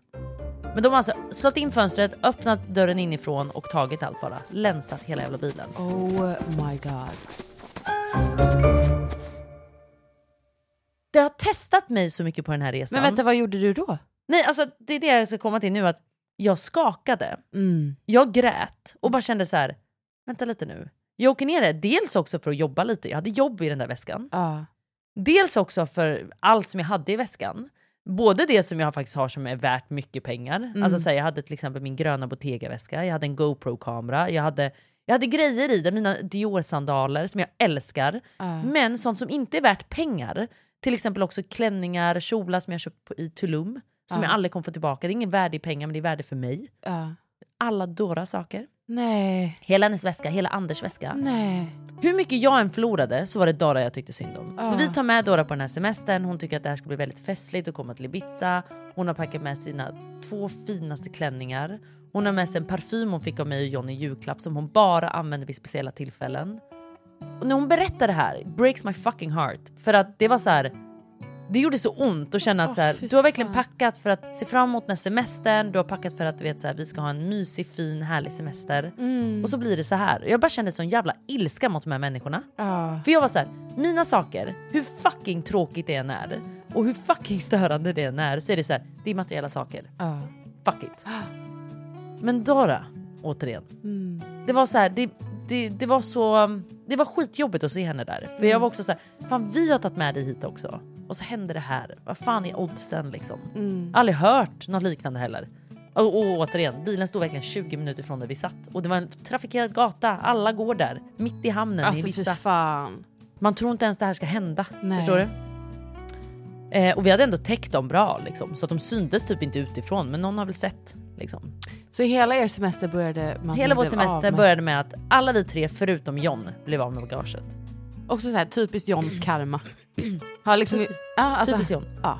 Men de har alltså slått in fönstret, öppnat dörren inifrån och tagit allt bara. Länsat hela jävla bilen. Oh my god. Det har testat mig så mycket på den här resan. Men vänta, vad gjorde du då? Nej, alltså det är det jag ska komma till nu. att Jag skakade, Mm. jag grät och bara kände så här. vänta lite nu. Jag åker ner där, dels också för att jobba lite, jag hade jobb i den där väskan. Ja. Dels också för allt som jag hade i väskan. Både det som jag faktiskt har som är värt mycket pengar. Mm. Alltså så här, jag hade till exempel min gröna Bottega-väska, jag hade en GoPro-kamera, jag hade Jag hade grejer i det, mina Dior-sandaler som jag älskar. Ja. Men sånt som inte är värt pengar. Till exempel också klänningar, kjolar som jag köpt på, i Tulum. Som Ja. jag aldrig kommer få tillbaka. Det är ingen värde i pengar men det är värde för mig. Ja. Alla Dora-saker. Nej. Hela hennes väska, hela Anders väska. Nej. Hur mycket jag än förlorade så var det Dora jag tyckte synd om. Ja. För vi tar med Dora på den här semestern, hon tycker att det här ska bli väldigt festligt att komma till Ibiza. Hon har packat med sina två finaste klänningar. Hon har med sig en parfym hon fick av mig och John i julklapp som hon bara använder vid speciella tillfällen. Och när hon berättar det här, breaks my fucking heart. För att det var så här. Det gjorde så ont att känna att Åh, så här, du har verkligen fan. packat för att se fram emot här semestern, du har packat för att du vet, så här, vi ska ha en mysig, fin, härlig semester. Mm. Och så blir det så här. Jag bara kände sån jävla ilska mot de här människorna. Ja. För jag var så här, mina saker, hur fucking tråkigt det än är och hur fucking störande det än är så är det så här, det är materiella saker. Ja. Fuck it. Men Dora, återigen. Mm. Det var så här, det, det, det var så, det var skitjobbigt att se henne där. För jag var också så här, fan vi har tagit med dig hit också. Och så hände det här. Vad fan är oddsen liksom? Mm. Aldrig hört något liknande heller. Och, och återigen, bilen stod verkligen 20 minuter från där vi satt. Och det var en trafikerad gata, alla går där. Mitt i hamnen Alltså i Ibiza. fan. Man tror inte ens det här ska hända. Nej. Förstår du? Eh, och vi hade ändå täckt dem bra liksom, så att de syntes typ inte utifrån men någon har väl sett. Liksom. Så hela er semester började man Hela vår semester med- började med att alla vi tre förutom John blev av med bagaget. Också så här, typiskt Johns karma. Har liksom, ja, alltså, Typiskt John. Ja.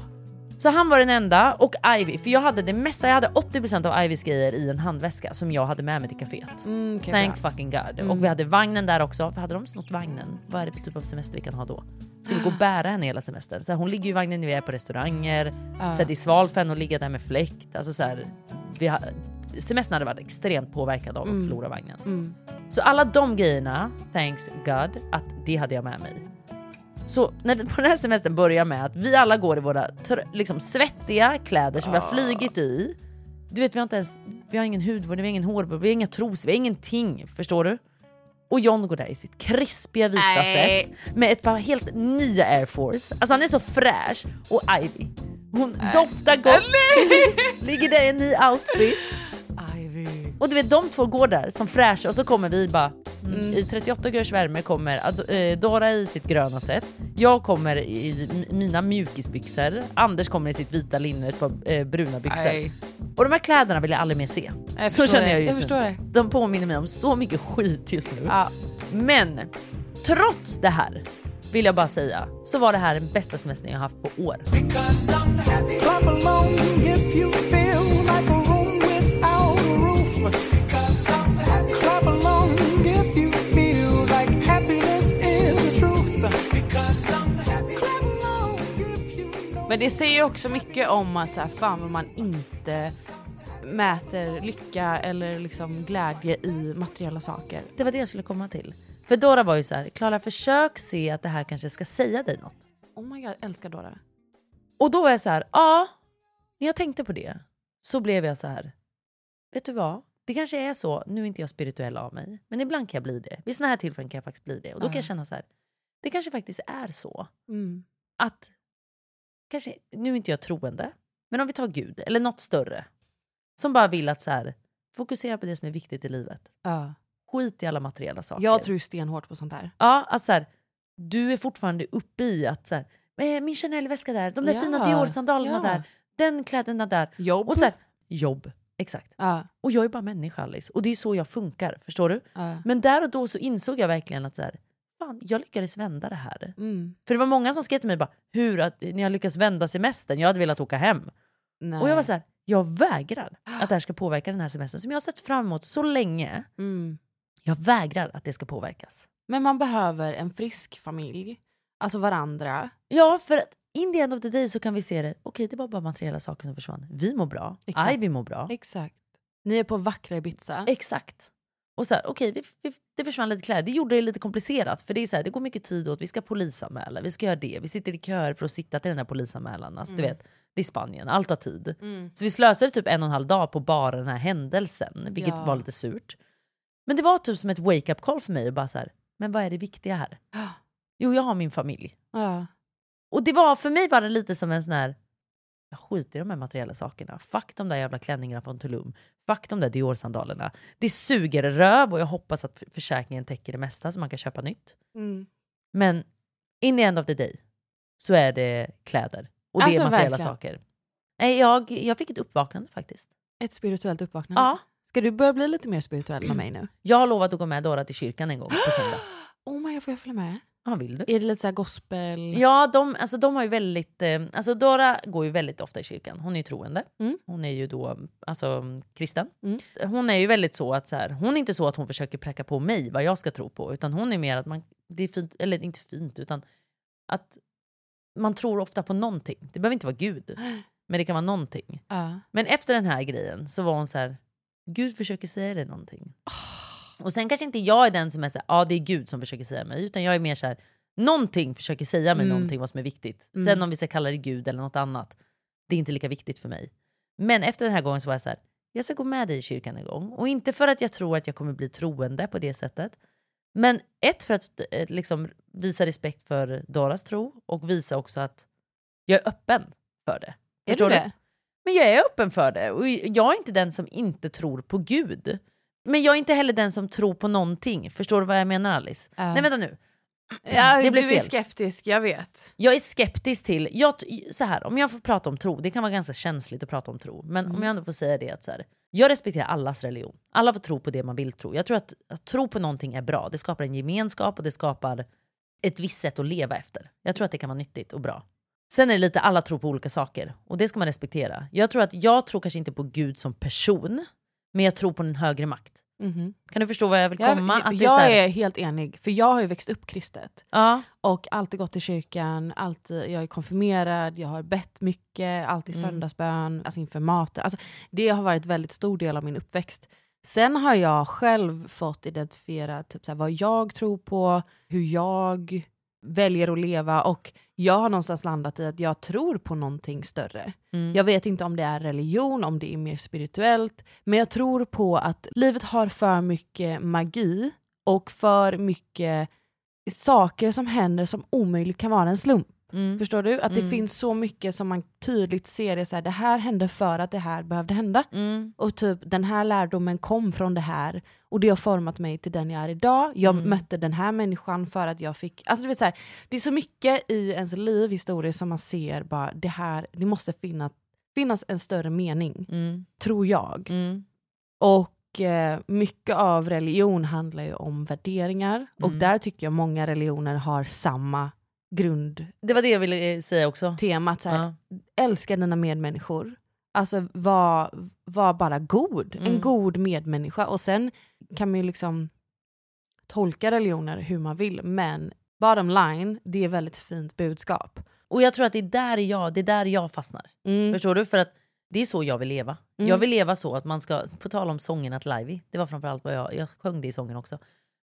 Så han var den enda och Ivy, för jag hade det mesta, jag hade 80% av Ivys grejer i en handväska som jag hade med mig till kaféet. Mm, okej, Thank bra. fucking god. Mm. Och vi hade vagnen där också, för hade de snott vagnen, vad är det för typ av semester vi kan ha då? Ska vi gå och bära henne hela semestern? Så här, hon ligger ju i vagnen när vi är på restauranger, Ja. så här, det är svalt för henne att ligga där med fläkt. Alltså, så här, vi har, semestern hade varit extremt påverkad av att Mm. förlora vagnen. Mm. Så alla de grejerna, thanks God, att det hade jag med mig. Så när vi på den här semestern börjar med att vi alla går i våra liksom svettiga kläder som vi har flygit i. Du vet vi har inte ens, vi har ingen hudvård, vi har ingen hårvård, vi har inga trosor, vi har ingenting. Förstår du? Och John går där i sitt krispiga vita Nej. sätt med ett par helt nya Air Force. Alltså han är så fräsch. Och Ivy, hon doftar gott. Ligger där i en ny outfit. Ivy. Och du vet de två går där som fräscha och så kommer vi bara Mm. i 38 graders värme kommer Ad- eh, Dora i sitt gröna sätt. Jag kommer i mina mjukisbyxor. Anders kommer i sitt vita linne på eh, bruna byxor. Nej. Och de här kläderna vill jag aldrig mer se. Jag så känner det. jag just Jag nu. De påminner mig om så mycket skit just nu. Ja. Men trots det här vill jag bara säga så var det här den bästa semestern jag haft på år. Men det säger också mycket om att så här, fan vad man inte mäter lycka eller liksom glädje i materiella saker. Det var det jag skulle komma till. För Dora var ju så här, Klara försök se att det här kanske ska säga dig något. Oh my god, jag älskar Dora. Och då var jag så här, ja, när jag tänkte på det så blev jag så här, vet du vad? Det kanske är så, nu är inte jag spirituell av mig, men ibland kan jag bli det. Vid såna här tillfällen kan jag faktiskt bli det. Och då kan Ja. jag känna så här, det kanske faktiskt är så Mm. att, kanske, nu är inte jag troende, men om vi tar Gud eller något större som bara vill att så här, fokusera på det som är viktigt i livet. Ja. Skit i alla materiella saker. Jag tror stenhårt på sånt här. Ja, att så här, du är fortfarande uppe i att så här, "Eh, min Chanel-väska där, de där Ja, fina Dior-sandalerna ja. där, den kläderna där. Jobb. Och så här, jobb, exakt. Ja. Och jag är bara människa Alice, och det är så jag funkar. Förstår du? Men där och då så insåg jag verkligen att så här, fan, jag lyckades vända det här. Mm. För det var många som skrev till mig bara, hur att ni har lyckats vända semestern, jag hade velat åka hem. Nej. Och jag var så här, jag vägrar att det här ska påverka den här semestern som jag har sett fram emot så länge. Mm. Jag vägrar att det ska påverkas. Men man behöver en frisk familj. Alltså varandra. Ja, för att in the end of the day så kan vi se det, okej det var bara materiella saker som försvann. Vi mår bra, Exakt. Ivy mår bra. Exakt. Ni är på vackra Ibiza. Exakt. Och så här, okej vi, vi, det försvann lite kläder, det gjorde det lite komplicerat för det är så här, det går mycket tid åt, vi ska polisanmäla, vi ska göra det, vi sitter i köer för att sitta till den här polisanmälan. Alltså, du Mm. vet, det är Spanien, allt tar tid. Mm. Så vi slösade typ en och en halv dag på bara den här händelsen, vilket Ja. var lite surt. Men det var typ som ett wake-up call för mig och bara så här, men vad är det viktiga här? Jo, jag har min familj. Ja. Och det var för mig var det lite som en sån här, jag skiter i de här materiella sakerna. Fuck de där jävla klänningarna från Tulum. Fuck de där Dior-sandalerna. Det suger röv och jag hoppas att försäkringen täcker det mesta så man kan köpa nytt. Mm. Men in the end of the day så är det kläder och det Alltså, är materiella verkligen. saker. Jag, jag fick ett uppvaknande faktiskt. Ett spirituellt uppvaknande. Ja. Ska du börja bli lite mer spirituell med mig nu? Jag har lovat att gå med Dora till kyrkan en gång på söndag. Oh my, får jag följa med? Ja, vill du? Är det lite så gospel? Ja, de, alltså, de har ju väldigt... Eh, alltså Dora går ju väldigt ofta i kyrkan. Hon är ju troende. Mm. Hon är ju då alltså, kristen. Hon är ju väldigt så att så här, hon är inte så att hon försöker präcka på mig vad jag ska tro på. Utan hon är mer att man, det är fint, eller inte fint, utan att man tror ofta på någonting. Det behöver inte vara Gud, men det kan vara någonting. Ja. Men efter den här grejen så var hon så här, Gud försöker säga dig någonting. Och sen kanske inte jag är den som är så här, ja det är Gud som försöker säga mig, utan jag är mer så här, någonting försöker säga mig Mm. någonting vad som är viktigt. Mm. Sen om vi ska kalla det Gud eller något annat, det är inte lika viktigt för mig. Men efter den här gången så var jag så här, jag ska gå med dig i kyrkan en gång. Och inte för att jag tror att jag kommer bli troende på det sättet. Men ett för att eh, liksom, visa respekt för Doras tro och visa också att jag är öppen för det. Är Förstår du det? Men jag är öppen för det. Och jag är inte den som inte tror på Gud. Men jag är inte heller den som tror på någonting. Förstår du vad jag menar Alice? Ja. Nej vänta nu. Ja, det blev du är fel. skeptisk, jag vet. Jag är skeptisk till, jag, så här, om jag får prata om tro, det kan vara ganska känsligt att prata om tro, men Mm. om jag ändå får säga det att så här, jag respekterar allas religion. Alla får tro på det man vill tro. Jag tror att, att tro på någonting är bra. Det skapar en gemenskap och det skapar ett visst sätt att leva efter. Jag tror att det kan vara nyttigt och bra. Sen är det lite alla tror på olika saker och det ska man respektera. Jag tror att jag tror kanske inte på Gud som person, men jag tror på en högre makt. Mhm. Kan du förstå vad jag vill Jag, komma? jag, Att det är jag här- är helt enig, för jag har ju växt upp kristet. Ja. Och alltid gått till kyrkan, alltid, jag är konfirmerad, jag har bett mycket, alltid Mm. söndagsbön, alltså inför maten. Alltså, det har varit en väldigt stor del av min uppväxt. Sen har jag själv fått identifiera typ, så här, vad jag tror på, hur jag väljer att leva och jag har någonstans landat i att jag tror på någonting större. Mm. Jag vet inte om det är religion, om det är mer spirituellt, men jag tror på att livet har för mycket magi och för mycket saker som händer som omöjligt kan vara en slump. Mm. Förstår du? Att det Mm. finns så mycket som man tydligt ser, det, så här, det här hände för att det här behövde hända. Mm. Och typ den här lärdomen kom från det här och det har format mig till den jag är idag. Jag Mm. mötte den här människan för att jag fick... Alltså du vet, så här, det är så mycket i ens liv, historiskt som man ser bara det här, det måste finnas, finnas en större mening. Mm. Tror jag. Och eh, mycket av religion handlar ju om värderingar och där tycker jag många religioner har samma grund Det var det jag ville eh, säga också. temat. Så här, Ja. Älska dina medmänniskor. Alltså var, var bara god. En Mm. god medmänniska. Och sen kan man ju liksom tolka religioner hur man vill. Men bottom line, det är väldigt fint budskap. Och jag tror att det är där jag, det är där jag fastnar. Mm. Förstår du? För att det är så jag vill leva. Mm. Jag vill leva så att man ska, på tal om sången att Livey, det var framförallt vad jag, jag sjöng det i sången också.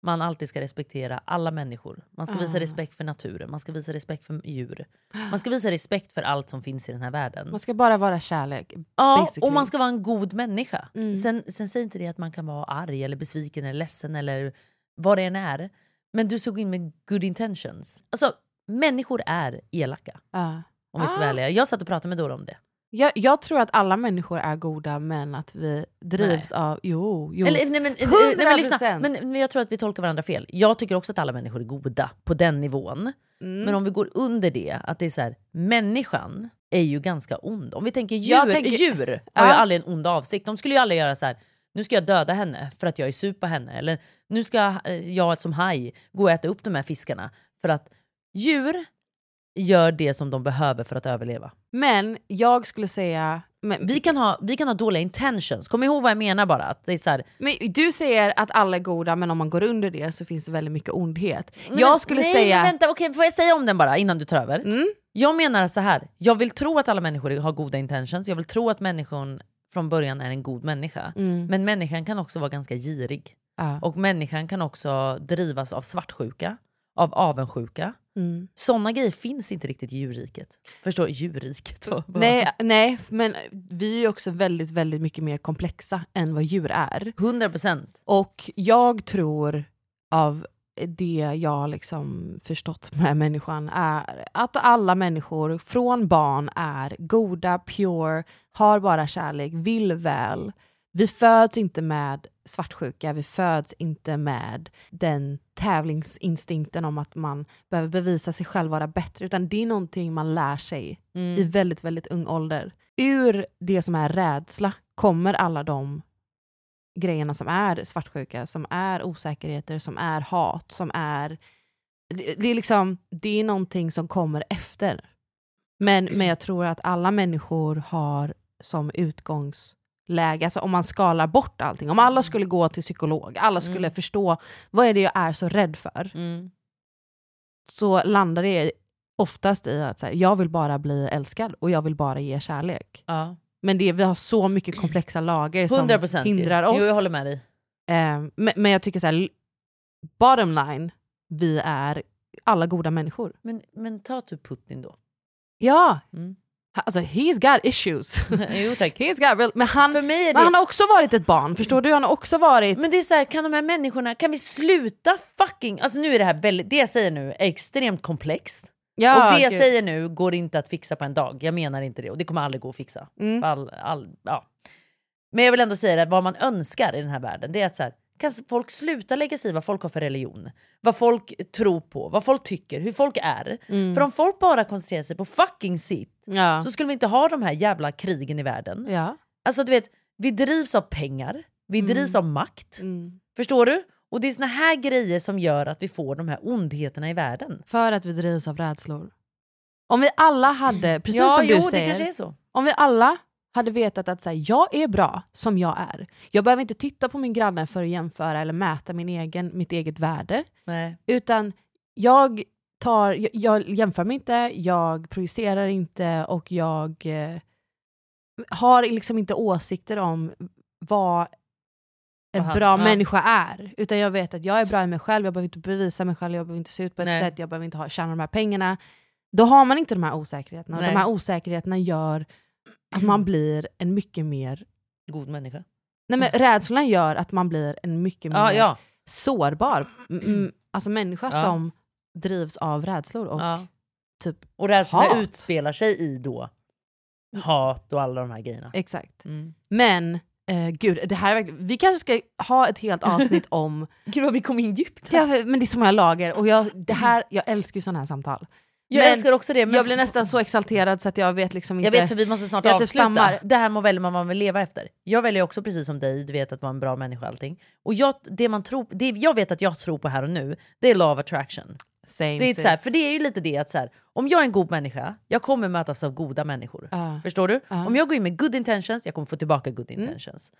Man alltid ska respektera alla människor. Man ska visa Ah. respekt för naturen, man ska visa respekt för djur. Man ska visa respekt för allt som finns i den här världen. Man ska bara vara kärlek. Ja, basically. och man ska vara en god människa. Mm. Sen, sen säger inte det att man kan vara arg eller besviken eller ledsen eller vad det än är. Men du gå in med good intentions. Alltså, människor är elaka. Ja. Om vi ska Ah. vara ärliga. Jag satt och pratade med Dora om det. Jag, jag tror att alla människor är goda men att vi drivs av... Jo, jo. Eller, nej, men, nej, men, lyssna. 100%. Men, men jag tror att vi tolkar varandra fel. Jag tycker också att alla människor är goda på den nivån. Mm. Men om vi går under det, att det är så här, människan är ju ganska ond. Om vi tänker djur, tänker- djur har Ja. ju aldrig en ond avsikt. De skulle ju aldrig göra så här. nu ska jag döda henne för att jag är sur på henne. Eller nu ska eh, jag som haj gå och äta upp de här fiskarna. För att djur gör det som de behöver för att överleva. Men jag skulle säga... Men, Vi kan ha, vi kan ha dåliga intentions. Kom ihåg vad jag menar bara. Att det är så här, men du säger att alla är goda men om man går under det så finns det väldigt mycket ondhet. Men- jag skulle nej, säga... Men vänta, okej, får jag säga om den bara innan du tar över? Mm. Jag menar så här. jag vill tro att alla människor har goda intentions, jag vill tro att människan från början är en god människa. Mm. Men människan kan också vara ganska girig. Ja. Och människan kan också drivas av svartsjuka, av avundsjuka. Mm. Sådana grejer finns inte riktigt i djurriket. Förstår? Djurriket? vad- vad- Nej, nej, men vi är också väldigt, väldigt mycket mer komplexa än vad djur är. 100%. Och jag tror av det jag liksom förstått med människan är att alla människor från barn är goda, pure, har bara kärlek, vill väl. Vi föds inte med svartsjuka, vi föds inte med den tävlingsinstinkten om att man behöver bevisa sig själv vara bättre, utan det är någonting man lär sig Mm. i väldigt, väldigt ung ålder. Ur det som är rädsla kommer alla de grejerna som är svartsjuka, som är osäkerheter, som är hat, som är... Det, det är liksom, det är någonting som kommer efter. Men, men jag tror att alla människor har som utgångsläge, alltså om man skalar bort allting, om alla skulle gå till psykolog, alla skulle Mm. förstå vad är det jag är så rädd för, Mm. så landar det oftast i att så här, jag vill bara bli älskad och jag vill bara ge kärlek. Ja. Men det, vi har så mycket komplexa lager som 100% ju. hindrar oss. Jo, jag håller med dig. Eh, men, men jag tycker så här, bottom line, vi är alla goda människor. Men, men ta typ Putin då. Ja! Mm. Alltså he's got issues. jo tack. he's got real, men han, För mig är men det... han har också varit ett barn, förstår du? Han har också varit... Men det är så här, kan de här människorna, kan vi sluta fucking... Alltså nu är det här väldigt, det jag säger nu är extremt komplext. Ja, och det jag gud. säger nu går inte att fixa på en dag. Jag menar inte det och det kommer aldrig gå att fixa. Mm. All, all, ja. Men jag vill ändå säga att vad man önskar i den här världen det är att så här, kan folk sluta lägga sig i vad folk har för religion? Vad folk tror på, vad folk tycker, hur folk är. Mm. För om folk bara koncentrerar sig på fucking sitt Ja. så skulle vi inte ha de här jävla krigen i världen. Ja. Alltså du vet, vi drivs av pengar, vi Mm. drivs av makt. Mm. Förstår du? Och det är såna här grejer som gör att vi får de här ondheterna i världen. För att vi drivs av rädslor. Om vi alla hade, precis ja, som du jo, säger, det kanske är så. om vi alla hade vetat att så här, jag är bra som jag är. Jag behöver inte titta på min granne för att jämföra eller mäta min egen, mitt eget värde. Nej. Utan jag, tar, jag, jag jämför mig inte, jag projicerar inte och jag eh, har liksom inte åsikter om vad en Vad han- bra ja. människa är. Utan jag vet att jag är bra i mig själv, jag behöver inte bevisa mig själv, jag behöver inte se ut på ett Nej. sätt, jag behöver inte ha, tjäna de här pengarna. Då har man inte de här osäkerheterna. Och Nej. de här osäkerheterna gör att man blir en mycket mer... God människa. Nej men rädslorna gör att man blir en mycket mer Ja, ja. sårbar m- m- alltså människa Ja. som drivs av rädslor och typ Och rädslorna hat. utspelar sig i då hat och alla de här grejerna. Exakt. Mm. Men eh, gud, det här är vi kanske ska ha ett helt avsnitt om... Gud vad vi kom in djupt. Ja, men det är så många lager och jag, det här, jag älskar ju sådana här samtal. Jag Men älskar också det. Men Jag blir nästan så exalterad så att jag vet liksom inte... Jag vet för vi måste snart jag avsluta. stammar. Det här må välja man vad man vill leva efter. Jag väljer också precis som dig, du vet att vara en bra människa och allting. Och jag, det man tror, det jag vet att jag tror på här och nu, det är law of attraction. Same Det är, så här, för det är ju lite det att så här, om jag är en god människa, jag kommer mötas av goda människor. Ja. Förstår du? Ja. Om jag går in med good intentions, jag kommer få tillbaka good Mm. intentions.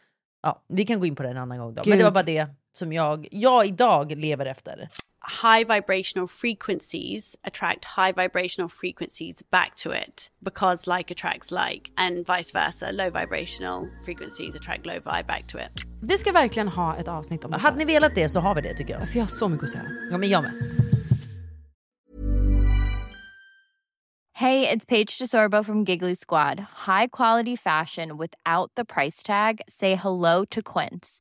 Ja, vi kan gå in på det en annan gång då. Gud. Men det var bara det som jag, jag idag lever efter. high vibrational frequencies attract high vibrational frequencies back to it because like attracts like and vice versa low vibrational frequencies attract low vibe back to it Vi ska verkligen ha ett avsnitt om det Hade ni velat det så har vi det tycker jag. För jag har så mycket att säga. Ja men jag med. Hey, it's Paige DeSorbo from Giggly Squad. High quality fashion without the price tag. Say hello to Quince.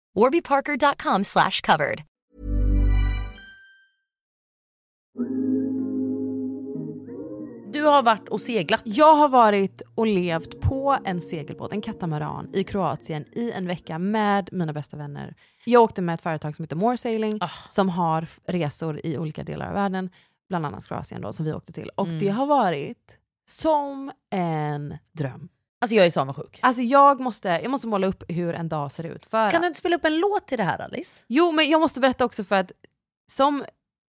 warbyparker.com slash covered. Du har varit och seglat. Jag har varit och levt på en segelbåt, en katamaran i Kroatien i en vecka med mina bästa vänner. Jag åkte med ett företag som heter More Sailing Ah. som har resor i olika delar av världen. bland annat Kroatien då, som vi åkte till. Och Mm. det har varit som en dröm. Alltså jag är så avundsjuk. Alltså jag måste, jag måste måla upp hur en dag ser ut. För Kan du inte spela upp en låt till det här Alice? Jo, men jag måste berätta också för att som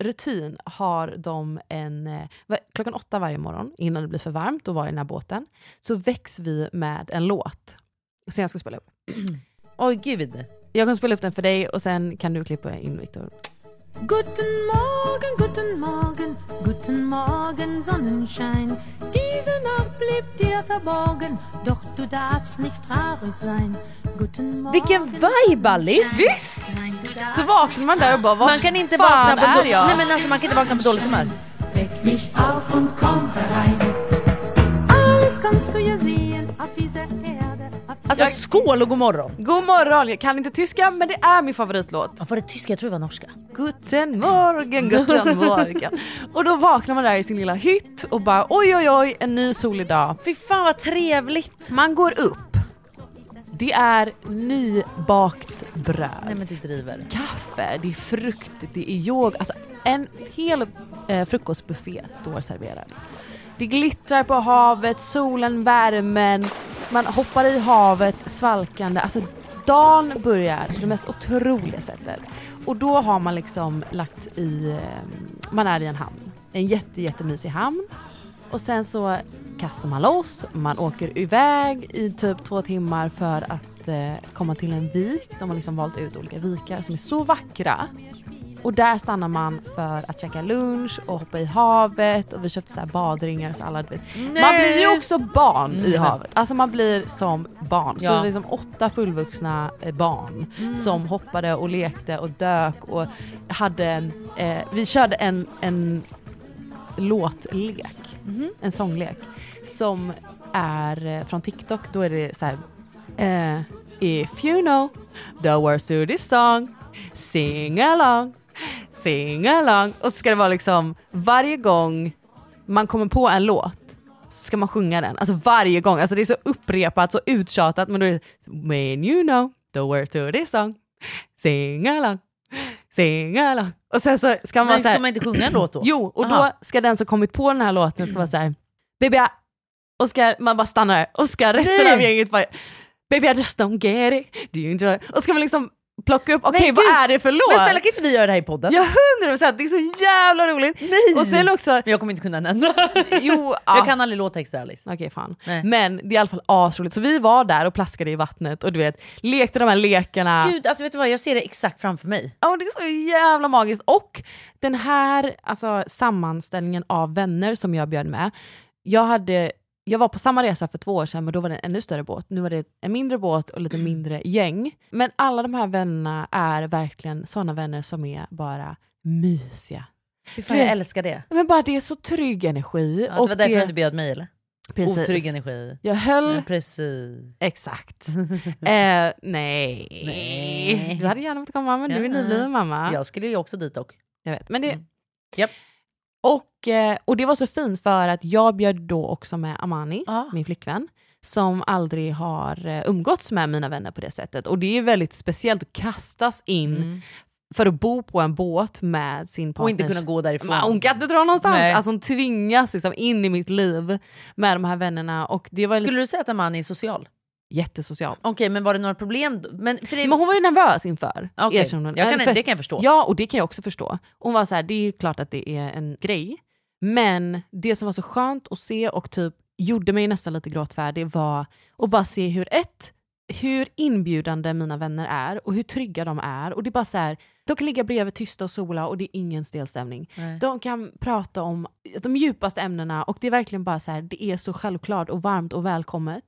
rutin har de en... eh, Klockan åtta varje morgon, innan det blir för varmt och vara i den här båten, så väcks vi med en låt. Som jag ska spela upp. Oj gud. Jag kommer spela upp den för dig och sen kan du klippa in Viktor. Guten Morgen, guten Morgen, guten Morgen, Sonnenschein. Diese Nacht blieb dir verborgen, doch du darfst nicht traurig sein. Guten Morgen. Vilken vibe Alice! Visst! Så vaknar man där och bara, vad Man kan inte vakna på är jag? Nej men alltså man kan inte vakna på dåligt humör. Weck mich auf und komm herein. Alles kannst du ja sehen auf dieser Erde. Alltså skål och god morgon. God morgon! Jag kan inte tyska men det är min favoritlåt. Var det tyska? Jag tror det var norska. Guten morgen, guten morgen. och då vaknar man där i sin lilla hytt och bara oj oj oj, en ny solig dag. Fy fan vad trevligt. Man går upp. Det är nybakt bröd. Nej men du driver. Kaffe, det är frukt, det är yoga. Alltså en hel eh, frukostbuffé står serverad. Det glittrar på havet, solen, värmen, man hoppar i havet svalkande. Alltså dagen börjar på det mest otroliga sättet. Och då har man liksom lagt i, eh, man är i en hamn. En jätte, jättemysig hamn. Och sen så kastar man loss, man åker iväg i typ två timmar för att eh, komma till en vik. De har liksom valt ut olika vikar som är så vackra. Och där stannar man för att käka lunch och hoppa i havet och vi köpte så här badringar så alla vet. Man blir ju också barn i Mm. havet. Alltså man blir som barn. Så Ja. det är liksom åtta fullvuxna eh, barn Mm. som hoppade och lekte och dök och hade en, eh, vi körde en, en låtlek, Mhm. en sånglek som är eh, från TikTok. Då är det så här. Eh, if you know the words to this song, sing along, sing along. Och så ska det vara liksom varje gång man kommer på en låt så ska man sjunga den. Alltså varje gång. Alltså det är så upprepat, så uttjatat. Men då är det when you know the words to this song, sing along, sing along. Och sen så ska man Men vara så här, ska man inte sjunga en låt då? Jo, och Aha. då ska den som kommit på den här låten ska vara så här, baby och ska man bara stanna och ska resten Nej. av gänget bara, baby I just don't get it, do you enjoy? Och ska man liksom plocka upp, okej Men vad är det för låt? Men snälla kan inte vi göra det här i podden? Ja hundra procent, det är så jävla roligt! Nej. Och sen också, Men jag kommer inte kunna enda. jo, Jag ja. kan aldrig låttexter Alice. Okej fan. Nej. Men det är i alla fall asroligt. Så vi var där och plaskade i vattnet och du vet, lekte de här lekarna. Gud, alltså vet du vad? Jag ser det exakt framför mig. Ja, det är så jävla magiskt. Och den här alltså, sammanställningen av vänner som jag bjöd med. Jag, hade, jag var på samma resa för två år sedan men då var det en ännu större båt. Nu var det en mindre båt och lite mindre gäng. Men alla de här vännerna är verkligen sådana vänner som är bara mysiga. Fy fan, jag älskar det. Men bara det är så trygg energi. Ja, det var därför du inte bjöd mig eller? Precis. Otrygg energi. Jag höll... Ja, precis. Exakt. eh, nej. Nej. Du hade gärna fått komma men du är nybliven mamma. Jag skulle ju också dit dock. Jag vet. Men det... Mm. Japp. Och, eh, och det var så fint för att jag bjöd då också med Amani, min flickvän, som aldrig har eh, umgåtts med mina vänner på det sättet. Och det är väldigt speciellt att kastas in för att bo på en båt med sin partner. Och inte kunna gå därifrån. Men Hon kan inte dra någonstans. Nej. Alltså hon tvingas liksom in i mitt liv med de här vännerna. Och det var Skulle lite du säga att Amani är social? Jättesocial. Okej, men var det några problem? Men, det... Men hon var ju nervös inför. Hon. jag kan- För- det kan jag förstå. Ja, och det kan jag också förstå. Hon var så här, det är ju klart att det är en grej. Men det som var så skönt att se och typ gjorde mig nästan lite gråtfärdig var att bara se hur ett, hur inbjudande mina vänner är och hur trygga de är. Och det är bara så här, de kan ligga bredvid tysta och sola och det är ingen stel stämning. Nej. De kan prata om de djupaste ämnena och det är verkligen bara så här, det är så självklart och varmt och välkommet.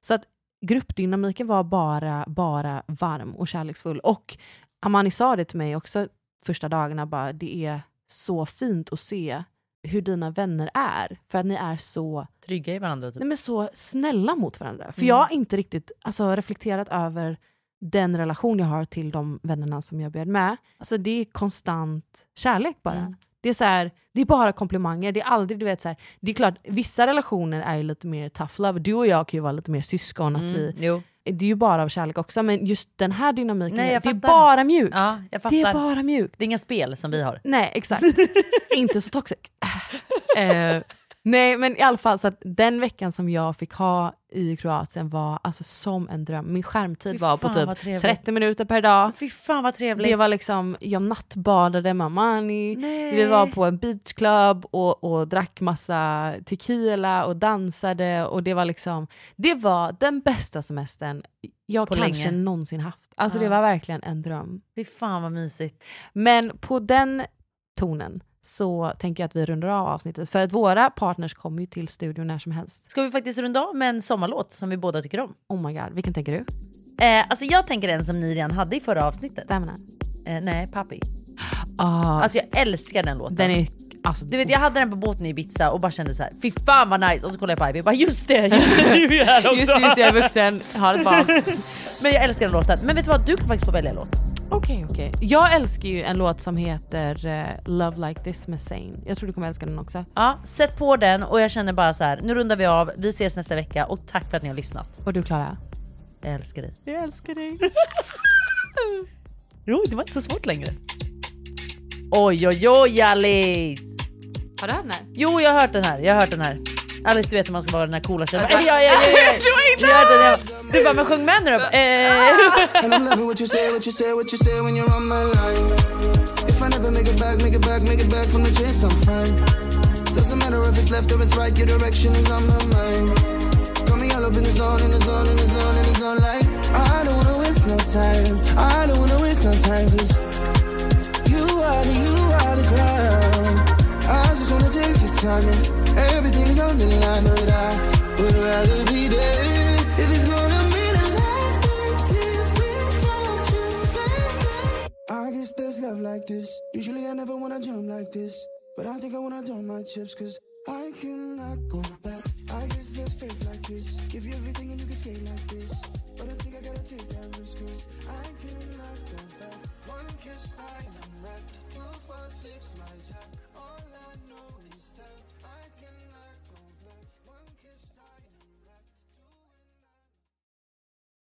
Så att gruppdynamiken var bara, bara varm och kärleksfull. Och Amani sa det till mig också första dagarna, bara, det är så fint att se hur dina vänner är. För att ni är så, Trygga i varandra typ. nej men så snälla mot varandra. För Mm. jag har inte riktigt alltså, reflekterat över den relation jag har till de vännerna som jag bjöd med. Alltså det är konstant kärlek bara. Mm. Det är, så här, det är bara komplimanger. Det är aldrig, du vet så här, det är klart, vissa relationer är ju lite mer tough love. Du och jag kan ju vara lite mer syskon. Att Mm, vi, jo. Det är ju bara av kärlek också men just den här dynamiken, Nej, det är bara mjukt. Ja, det är bara mjukt. Det är inga spel som vi har. Nej exakt. Inte så toxic. Eh, nej men i alla fall så att den veckan som jag fick ha i Kroatien var alltså som en dröm. Min skärmtid Fy var på typ trevligt. 30 minuter per dag. Fy fan vad trevligt. Det var liksom, jag nattbadade med Mani, Nej. vi var på en beachclub och, och drack massa tequila och dansade och det var liksom, det var den bästa semestern jag På kanske länge. någonsin haft. Alltså Ja. det var verkligen en dröm. Fy fan vad mysigt. Men på den tonen så tänker jag att vi rundar av avsnittet för att våra partners kommer ju till studion när som helst. Ska vi faktiskt runda av med en sommarlåt som vi båda tycker om? Oh my god, vilken tänker du? Eh, alltså jag tänker en som ni redan hade i förra avsnittet. Damn eh, nej, Papi. Ah, Alltså jag älskar den låten. den är, alltså, Du vet jag hade den på båten i Ibiza och bara kände så här: fy fan vad nice och så kollade jag på Ivy och bara just det, just det du är här också. Just det, just det, jag är vuxen, har ett barn. Men jag älskar den låten. Men vet du vad, du kan faktiskt få välja låt. Okej, okej. Jag älskar ju en låt som heter eh, Love Like This med Zayn. Jag tror du kommer älska den också. Ja, sätt på den och jag känner bara så här. nu rundar vi av, vi ses nästa vecka och tack för att ni har lyssnat. Och du Klara? Jag älskar dig. Jag älskar dig. Jo, det var inte så svårt längre. Oj oj oj Alice! Har du hört den här? Jo jag har hört den här, jag har hört den här. Alice du vet hur man ska vara den här coola tjejen. Ja, Ja, ja, ja, ja. du har inte Jag hörde den, jag- Du bara men sjung med nu då. Eh. just wanna take your time and everything's on the line, but I would rather be there if it's gonna mean a life you. I guess there's love like this. Usually I never wanna jump like this, but I think I wanna dump my chips, cause I cannot go